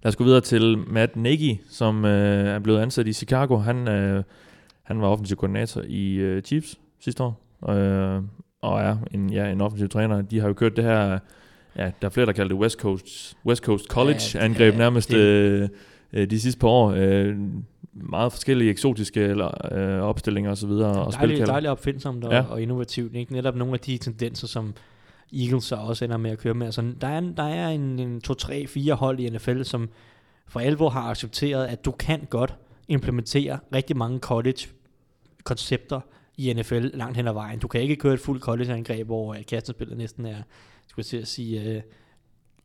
Lad os gå videre til Matt Nagy, som øh, er blevet ansat i Chicago. Han, øh, han var offensiv koordinator i øh, Chiefs sidste år, øh, og er en, ja, en offensiv træner. De har jo kørt det her, ja, der er flere, der kalder det West Coast, West Coast College-angreb Ja, nærmest det- øh, øh, de sidste par år. Øh, meget forskellige eksotiske eller, øh, opstillinger osv. Og Dejligt, spilkalder. dejligt opfindsomt og, Ja. ja. og innovativt. Ikke? Netop nogle af de tendenser, som Eagles så også ender med at køre med. Altså, der er, en, der er en, en 2, 3, 4 hold i NFL, som for alvor har accepteret, at du kan godt implementere rigtig mange college-koncepter i NFL langt hen ad vejen. Du kan ikke køre et fuldt college-angreb, hvor øh, kastespillet næsten er, skulle jeg til at sige, øh,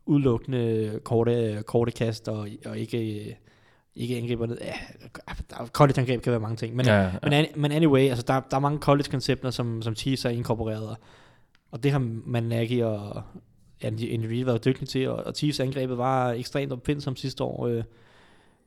udelukkende korte, korte kast og, og ikke, øh, ikke angriber ned. Ja, college-angreb kan være mange ting, men Ja, ja. men, an, men anyway, altså der, der er mange college-koncepter, som, som Chiefs har inkorporeret, og- det har man Nagy og Andy, Reid været dygtig til, og, og Chiefs angrebet var ekstremt opfindsomt sidste år, øh,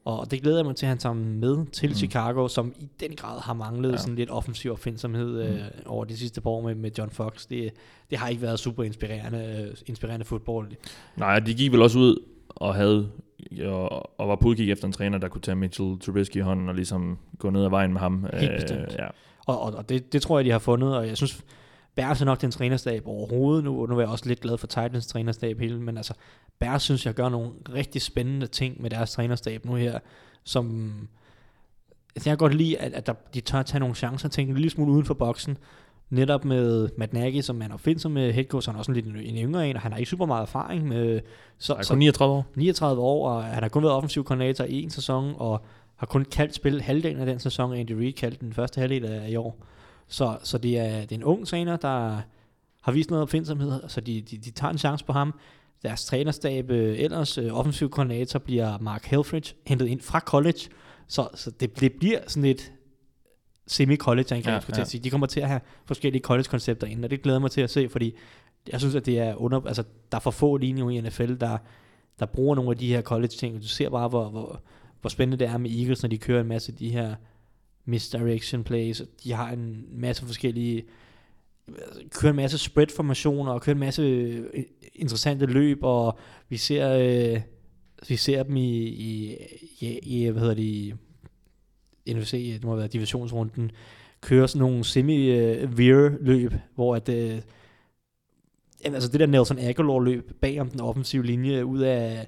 og det glæder jeg mig til, at han tager med til Mm. Chicago, som i den grad har manglet Ja. sådan lidt offensiv opfindsomhed øh, Mm. over de sidste par år med, med John Fox. Det, det har ikke været super inspirerende, øh, inspirerende fodbold. Nej, de gik vel også ud og havde og, og var på udkig efter en træner, der kunne tage Mitchell Trubisky i hånden og ligesom gå ned ad vejen med ham. Helt Øh, bestemt. ja. Og, og, og det, det tror jeg, de har fundet, og jeg synes, Bears er nok den trænerstab overhovedet nu, nu er jeg også lidt glad for Titans trænerstab hele, men altså, Bears synes jeg gør nogle rigtig spændende ting med deres trænerstab nu her, som altså, jeg kan godt lide, at, at der, de tør at tage nogle chancer, tænke en lille smule uden for boksen, netop med Matt Nagy, som man er opfindsom med head coach, han er også en lidt en, yngre en, og han har ikke super meget erfaring med, så, er så kun 39 år. 39 år, og han har kun været offensiv koordinator i en sæson, og har kun kaldt spil halvdelen af den sæson, Andy Reid kaldte den første halvdel af i år. Så, så det, er, det er en ung træner, der har vist noget opfindsomhed, så de, de, de tager en chance på ham. Deres trænerstab øh, ellers, øh, offensiv koordinator, bliver Mark Helfrich, hentet ind fra college, så, så det, det bliver sådan et semi-college angreb, Ja, ja, skulle sige. De kommer til at have forskellige college-koncepter ind, og det glæder mig til at se, fordi jeg synes, at det er under, altså, der er for få linjer i NFL, der, der bruger nogle af de her college-ting, og du ser bare, hvor, hvor, hvor spændende det er med Eagles, når de kører en masse af de her misdirection plays. De har en masse forskellige altså, kører en masse spread-formationer og kører en masse øh, interessante løb, og vi ser, øh, vi ser dem i, i, i, i hvad hedder det, i NFC, det må være divisionsrunden, kører sådan nogle semi-veer løb, hvor at, øh, altså det der Nelson Aguilar løb bag om den offensive linje ud af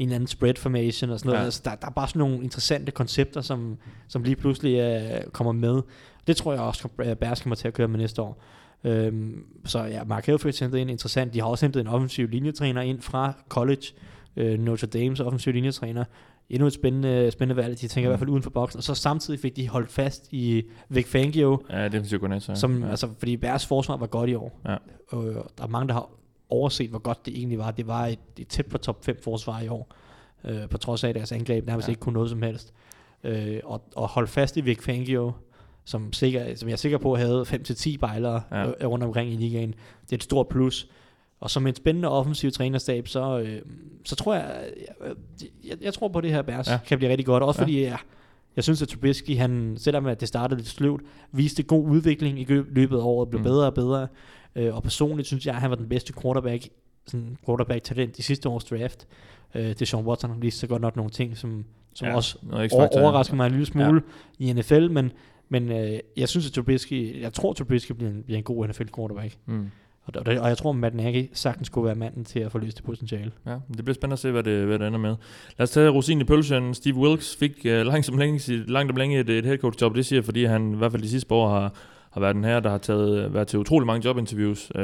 en eller anden spread formation og sådan noget. Ja. Altså, der, der er bare sådan nogle interessante koncepter, som, som lige pludselig øh, kommer med. Det tror jeg også, at Bears kommer til at køre med næste år. Øhm, så ja, Mark Helfrich hentet ind interessant. De har også hentet en offensiv linjetræner ind fra college. Øh, Notre Dames offensiv linjetræner. Endnu et spændende, spændende valg. De tænker mm. i hvert fald uden for boksen. Og så samtidig fik de holdt fast i Vic Fangio, Ja, det er som, ja. altså, fordi Bears forsvar var godt i år. Ja. Og øh, der er mange, der har overset, hvor godt det egentlig var. Det var et, et tæt på top 5 forsvar i år, øh, på trods af at deres angreb nærmest Ja. ikke kunne noget som helst. Øh, og, og holde fast i Vic Fangio, som, sikker, som jeg er sikker på havde 5-10 bejlere Ja. ja. rundt omkring i ligaen. Det er et stort plus. Og som en spændende offensiv trænerstab, så, øh, så tror jeg, jeg, jeg, jeg tror på at det her Bears Ja. kan blive rigtig godt. Også Ja. fordi jeg, jeg synes, at Trubisky, han, selvom at det startede lidt sløvt, viste god udvikling i lø- løbet af året, blev mm. bedre og bedre. Øh, og personligt synes jeg, at han var den bedste quarterback, sådan quarterback talent i sidste års draft. Øh, det Sean Watson har vist så godt nok nogle ting, som, som ja. også over, overrasker mig en lille smule ja. i NFL, men, men øh, jeg synes, at Trubisky, jeg tror, Trubisky bliver en, bliver en god NFL quarterback. Mm. Og, og, og jeg tror, at Matt Nagy sagtens kunne være manden til at få løst det potentiale. Ja, det bliver spændende at se, hvad det, hvad det ender med. Lad os tage rosinen i pølsen. Steve Wilkes fik uh, langt, som længe, langt om længe et, et head coach job. Det siger fordi han i hvert fald de sidste år har, har været den her, der har taget, været til utrolig mange jobinterviews. Uh,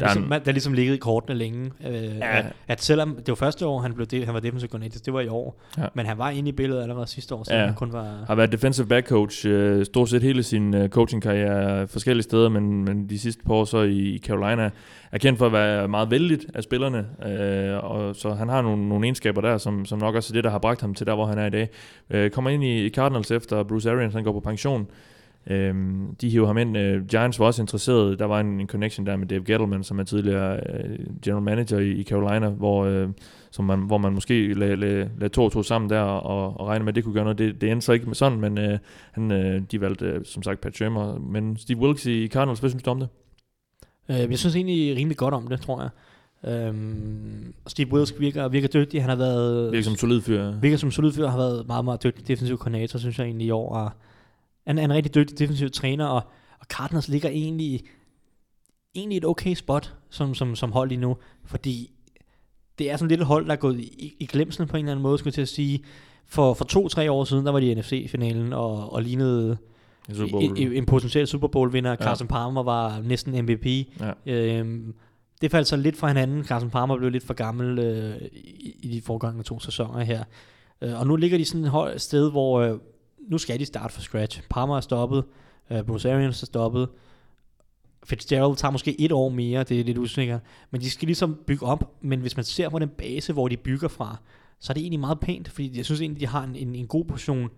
Der er, ligesom, der er ligesom ligget i kortene længe. Øh, Ja. at, at selvom det var første år, han, blev det, han var defensive coordinator, det var i år. Ja. Men han var inde i billedet allerede sidste år, så Ja. han kun var... har været defensive back coach uh, stort set hele sin uh, coaching-karriere forskellige steder, men, men de sidste par år så i, i Carolina er kendt for at være meget vældigt af spillerne, uh, og så han har nogle, nogle egenskaber der, som, som nok også er det, der har bragt ham til der, hvor han er i dag. Uh, kommer ind i, i Cardinals efter Bruce Arians, han går på pension. Øhm, de hiver ham ind. Øh, Giants var også interesseret. Der var en, en connection der med Dave Gettleman, som er tidligere øh, general manager i, i Carolina, hvor, øh, som man, hvor man måske lagde, lagde, lagde to og to sammen der og, og regnede med, at det kunne gøre noget. Det, det endte så ikke med sådan, men øh, han, øh, de valgte øh, som sagt Pat Shermer. Men Steve Wilkes i Cardinals, hvad synes du om det? Øh, jeg synes egentlig rimelig godt om det, tror jeg. Øhm, Steve Wilkes virker, virker dygtig. Han har været... Virker som solid fyr. virker som solid fyr, har været meget, meget dygtig defensiv koordinator, synes jeg egentlig i år. Og han er en rigtig dygtig defensiv træner, og, og Cardinals ligger egentlig, egentlig et okay spot som, som, som hold lige nu, fordi det er sådan lidt et hold, der er gået i, i glemslen på en eller anden måde, skulle jeg til at sige. For, for to-tre år siden, der var de i NFC-finalen og, og lignede Super Bowl. en, en, en potentiel Super Bowl-vinder. Ja. Carson Palmer var næsten MVP. Ja. Øhm, det faldt så lidt fra hinanden. Carson Palmer blev lidt for gammel øh, i, i de foregående to sæsoner her. Øh, og nu ligger de sådan et sted, hvor øh, nu skal de starte fra scratch. Palmer er stoppet, øh, Bruce Arians er stoppet, Fitzgerald tager måske et år mere, det er lidt usikkert, men de skal ligesom bygge op, men hvis man ser på den base, hvor de bygger fra, så er det egentlig meget pænt, fordi jeg synes egentlig, de har en, en, en god portion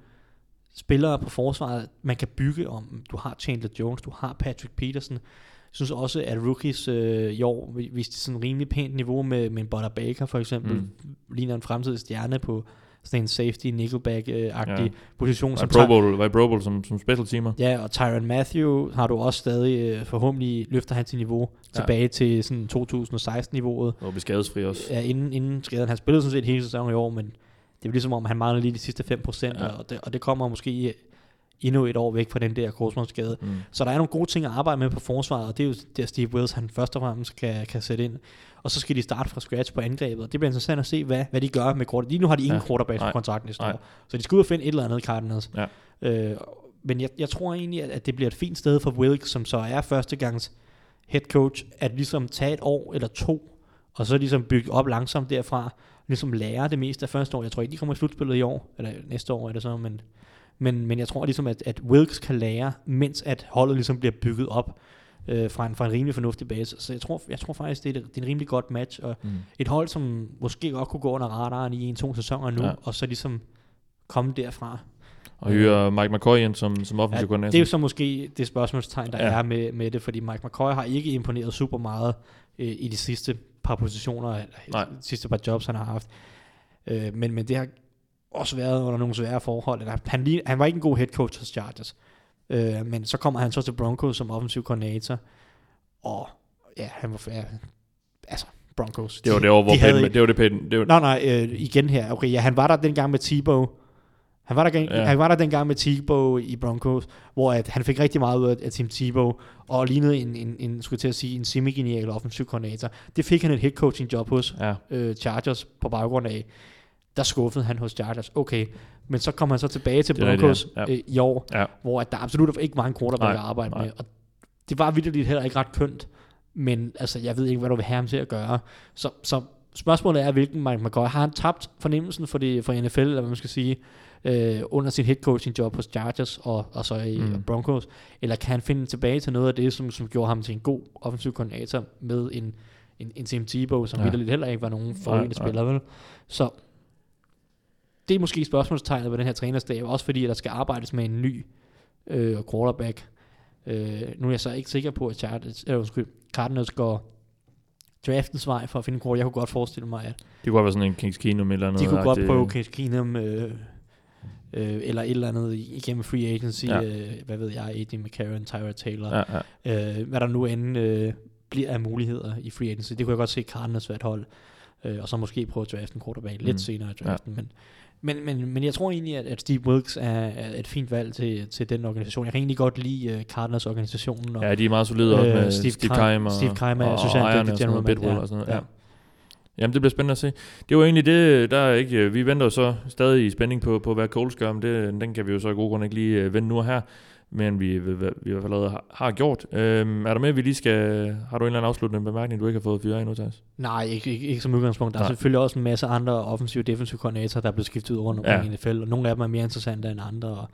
spillere på forsvaret, man kan bygge om. Du har Chandler Jones, du har Patrick Peterson. Jeg synes også, at rookies øh, i år vi- viste sådan en rimelig pænt niveau med, med en Butter Baker for eksempel. Mm. Ligner en fremtidig stjerne på sådan en safety, nickelback-agtig Ja. ja. position. I Som Pro Bowl, var i Pro Bowl som, som special teamer. Ja, og Tyron Matthew har du også stadig øh, forhåbentlig løfter han til niveau Ja. tilbage til sådan 2016-niveauet. Og vi skadesfri også. Ja, inden, inden skaden. Han spillede sådan set hele sæsonen i år, men det er ligesom om, han mangler lige de sidste 5%, Ja. ja. og, det, og det kommer måske endnu et år væk fra den der korsmålsskade. Mm. Så der er nogle gode ting at arbejde med på forsvaret, og det er jo der Steve Wills, han først og fremmest kan, kan sætte ind. Og så skal de starte fra scratch på angrebet, og det bliver interessant at se, hvad, hvad de gør med quarter. Lige nu har de ingen Ja. quarterback på kontrakten næste Nej. år, så de skal ud og finde et eller andet Cardinals. Ja. Øh, men jeg, jeg tror egentlig, at, at det bliver et fint sted for Wilkes, som så er førstegangs head coach, at ligesom tage et år eller to, og så ligesom bygge op langsomt derfra, ligesom lære det meste af første år. Jeg tror ikke, de kommer i slutspillet i år, eller næste år er det så, men, men, men jeg tror ligesom, at, at Wilkes kan lære, mens at holdet ligesom bliver bygget op øh, fra, en, fra en rimelig fornuftig base. Så jeg tror, jeg tror faktisk, det er, et- det er en rimelig godt match, og Mm. et hold, som måske godt kunne gå under radaren i en-to sæsoner nu, Ja. og så ligesom komme derfra. Og hyre Mike McCoy ind som, som offensiv Ja, koordinator. det er jo så måske det spørgsmålstegn, der ja. er med, med det, fordi Mike McCoy har ikke imponeret super meget øh, i de sidste par positioner, eller Nej. de sidste par jobs, han har haft. Øh, men, men det har også været under nogle svære forhold. Eller, han, lige, han var ikke en god head coach hos Chargers, øh, men så kommer han så til Broncos som offensiv koordinator, og ja, han var ja, altså Broncos. det var de- det år, hvor de havde Peyton, ikke- det var det Peyton, det var, Nej, nej, øh, igen her. Okay, ja, han var der dengang med Tebow. Han var der, Ja. han var der dengang med Tebow i Broncos, hvor at han fik rigtig meget ud af, af Tim Tebow, og lignede en, en, en, skulle til at sige, en semi-genial offensiv koordinator. Det fik han et head coaching job hos ja, øh, Chargers på baggrund af. Der skuffede han hos Chargers. Okay, men så kom han så tilbage til Broncos ja. øh, i år, ja. hvor at der absolut ikke var en quarterback at arbejde nej. med. Og det var vildt heller ikke ret kønt. Men altså, jeg ved ikke, hvad du vil have ham til at gøre. Så, så spørgsmålet er, hvilken Mike McCoy har han tabt fornemmelsen for, det, for NFL, eller hvad man skal sige, øh, under sin head coaching job hos Chargers og, og så i Mm. Broncos? Eller kan han finde tilbage til noget af det, som, som gjorde ham til en god offensiv koordinator med en, en, en Tim Tebow, som Ja. ja. heller ikke var nogen forrygende spiller, vel? Så det er måske spørgsmålstegnet ved den her trænerstab, også fordi at der skal arbejdes med en ny øh, quarterback. Øh, nu er jeg så ikke sikker på, at Chargers, øh, undskyld, Cardinals går, draftens vej for at finde en quarterback. Jeg kunne godt forestille mig, at Det kunne være sådan en Kings Keenum eller noget. de kunne godt agtigt. prøve Case Keenum, øh, øh, eller et eller andet igennem free agency, Ja. ja. øh, hvad ved jeg, Eddie McCarron, Tyra Taylor, Ja, ja. øh, hvad der nu end øh, bliver af muligheder i free agency. Det kunne jeg godt se Cardinals være et hold, øh, og så måske prøve at drafte en quarterback lidt Mm. senere i draften. Men, men, men, men jeg tror egentlig, at, at Steve Wilkes er, er et fint valg til, til den organisation. Jeg kan egentlig godt lide uh, Cardinals organisationen. Og, ja, de er meget solide også med Steve, Steve Keim og, Steve Keim og, og og sådan noget, general Bidwell manager. og sådan noget. Ja. Jamen, det bliver spændende at se. Det var egentlig det, der er ikke... Vi venter jo så stadig i spænding på, på hvad Coles gør, men det, den kan vi jo så i god grund ikke lige øh, vende nu og her. Men vi, vi, vi i hvert fald allerede har, har gjort. Øhm, er der med, at vi lige skal... Har du en eller anden afsluttende bemærkning, du ikke har fået fyret endnu, Thijs? Nej, ikke, ikke, ikke som udgangspunkt. Der er Nej. selvfølgelig også en masse andre offensive og defensive koordinatorer, der er blevet skiftet ud rundt omkring Ja. i NFL, og nogle af dem er mere interessante end andre, og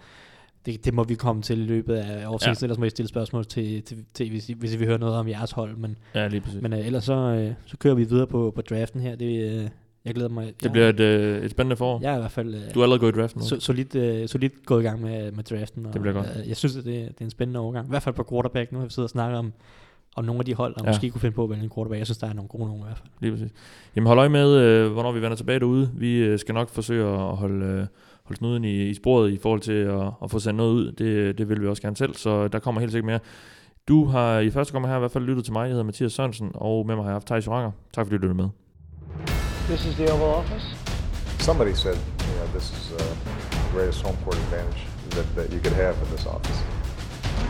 det, det må vi komme til i løbet af offseason, ja. ellers må I stille spørgsmål til, til, til hvis, I, hvis I vil høre noget om jeres hold, men, Ja, lige præcis. men uh, ellers så, uh, så kører vi videre på, på draften her. Det, uh, jeg glæder mig. Det bliver et, øh, et spændende forår. Jeg er i hvert fald uh, Du er allerede gået i draften nu. så, solidt, uh, solidt gået i gang med, med draften. Og, Det bliver godt. Uh, jeg synes, at det, det er en spændende overgang. I hvert fald på quarterback. Nu har vi siddet og snakket om, om nogle af de hold, der Ja. måske kunne finde på at vælge en quarterback. Jeg synes, der er nogle gode nogle i hvert fald. Lige præcis. Jamen hold øje med, øh, hvornår vi vender tilbage derude. Vi øh, skal nok forsøge at holde, øh, holde snuden i, i sporet i forhold til at, at få sendt noget ud. Det, det vil vi også gerne selv, så der kommer helt sikkert mere. Du har i første gang her i hvert fald lyttet til mig. Jeg hedder Mathias Sørensen, og med mig har jeg haft Thijs Joranger. Tak fordi du lyttede med. This is the Oval Office. Somebody said, you know, this is uh, the greatest home court advantage that, that you could have in this office.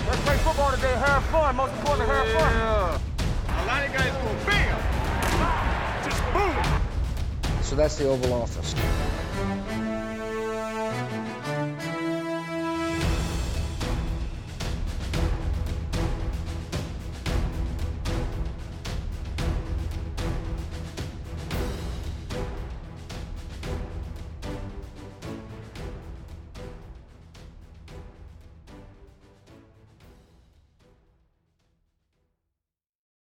Let's play football today, have fun. Most important, have fun. A lot of guys go bam, just boom. So that's the Oval Office.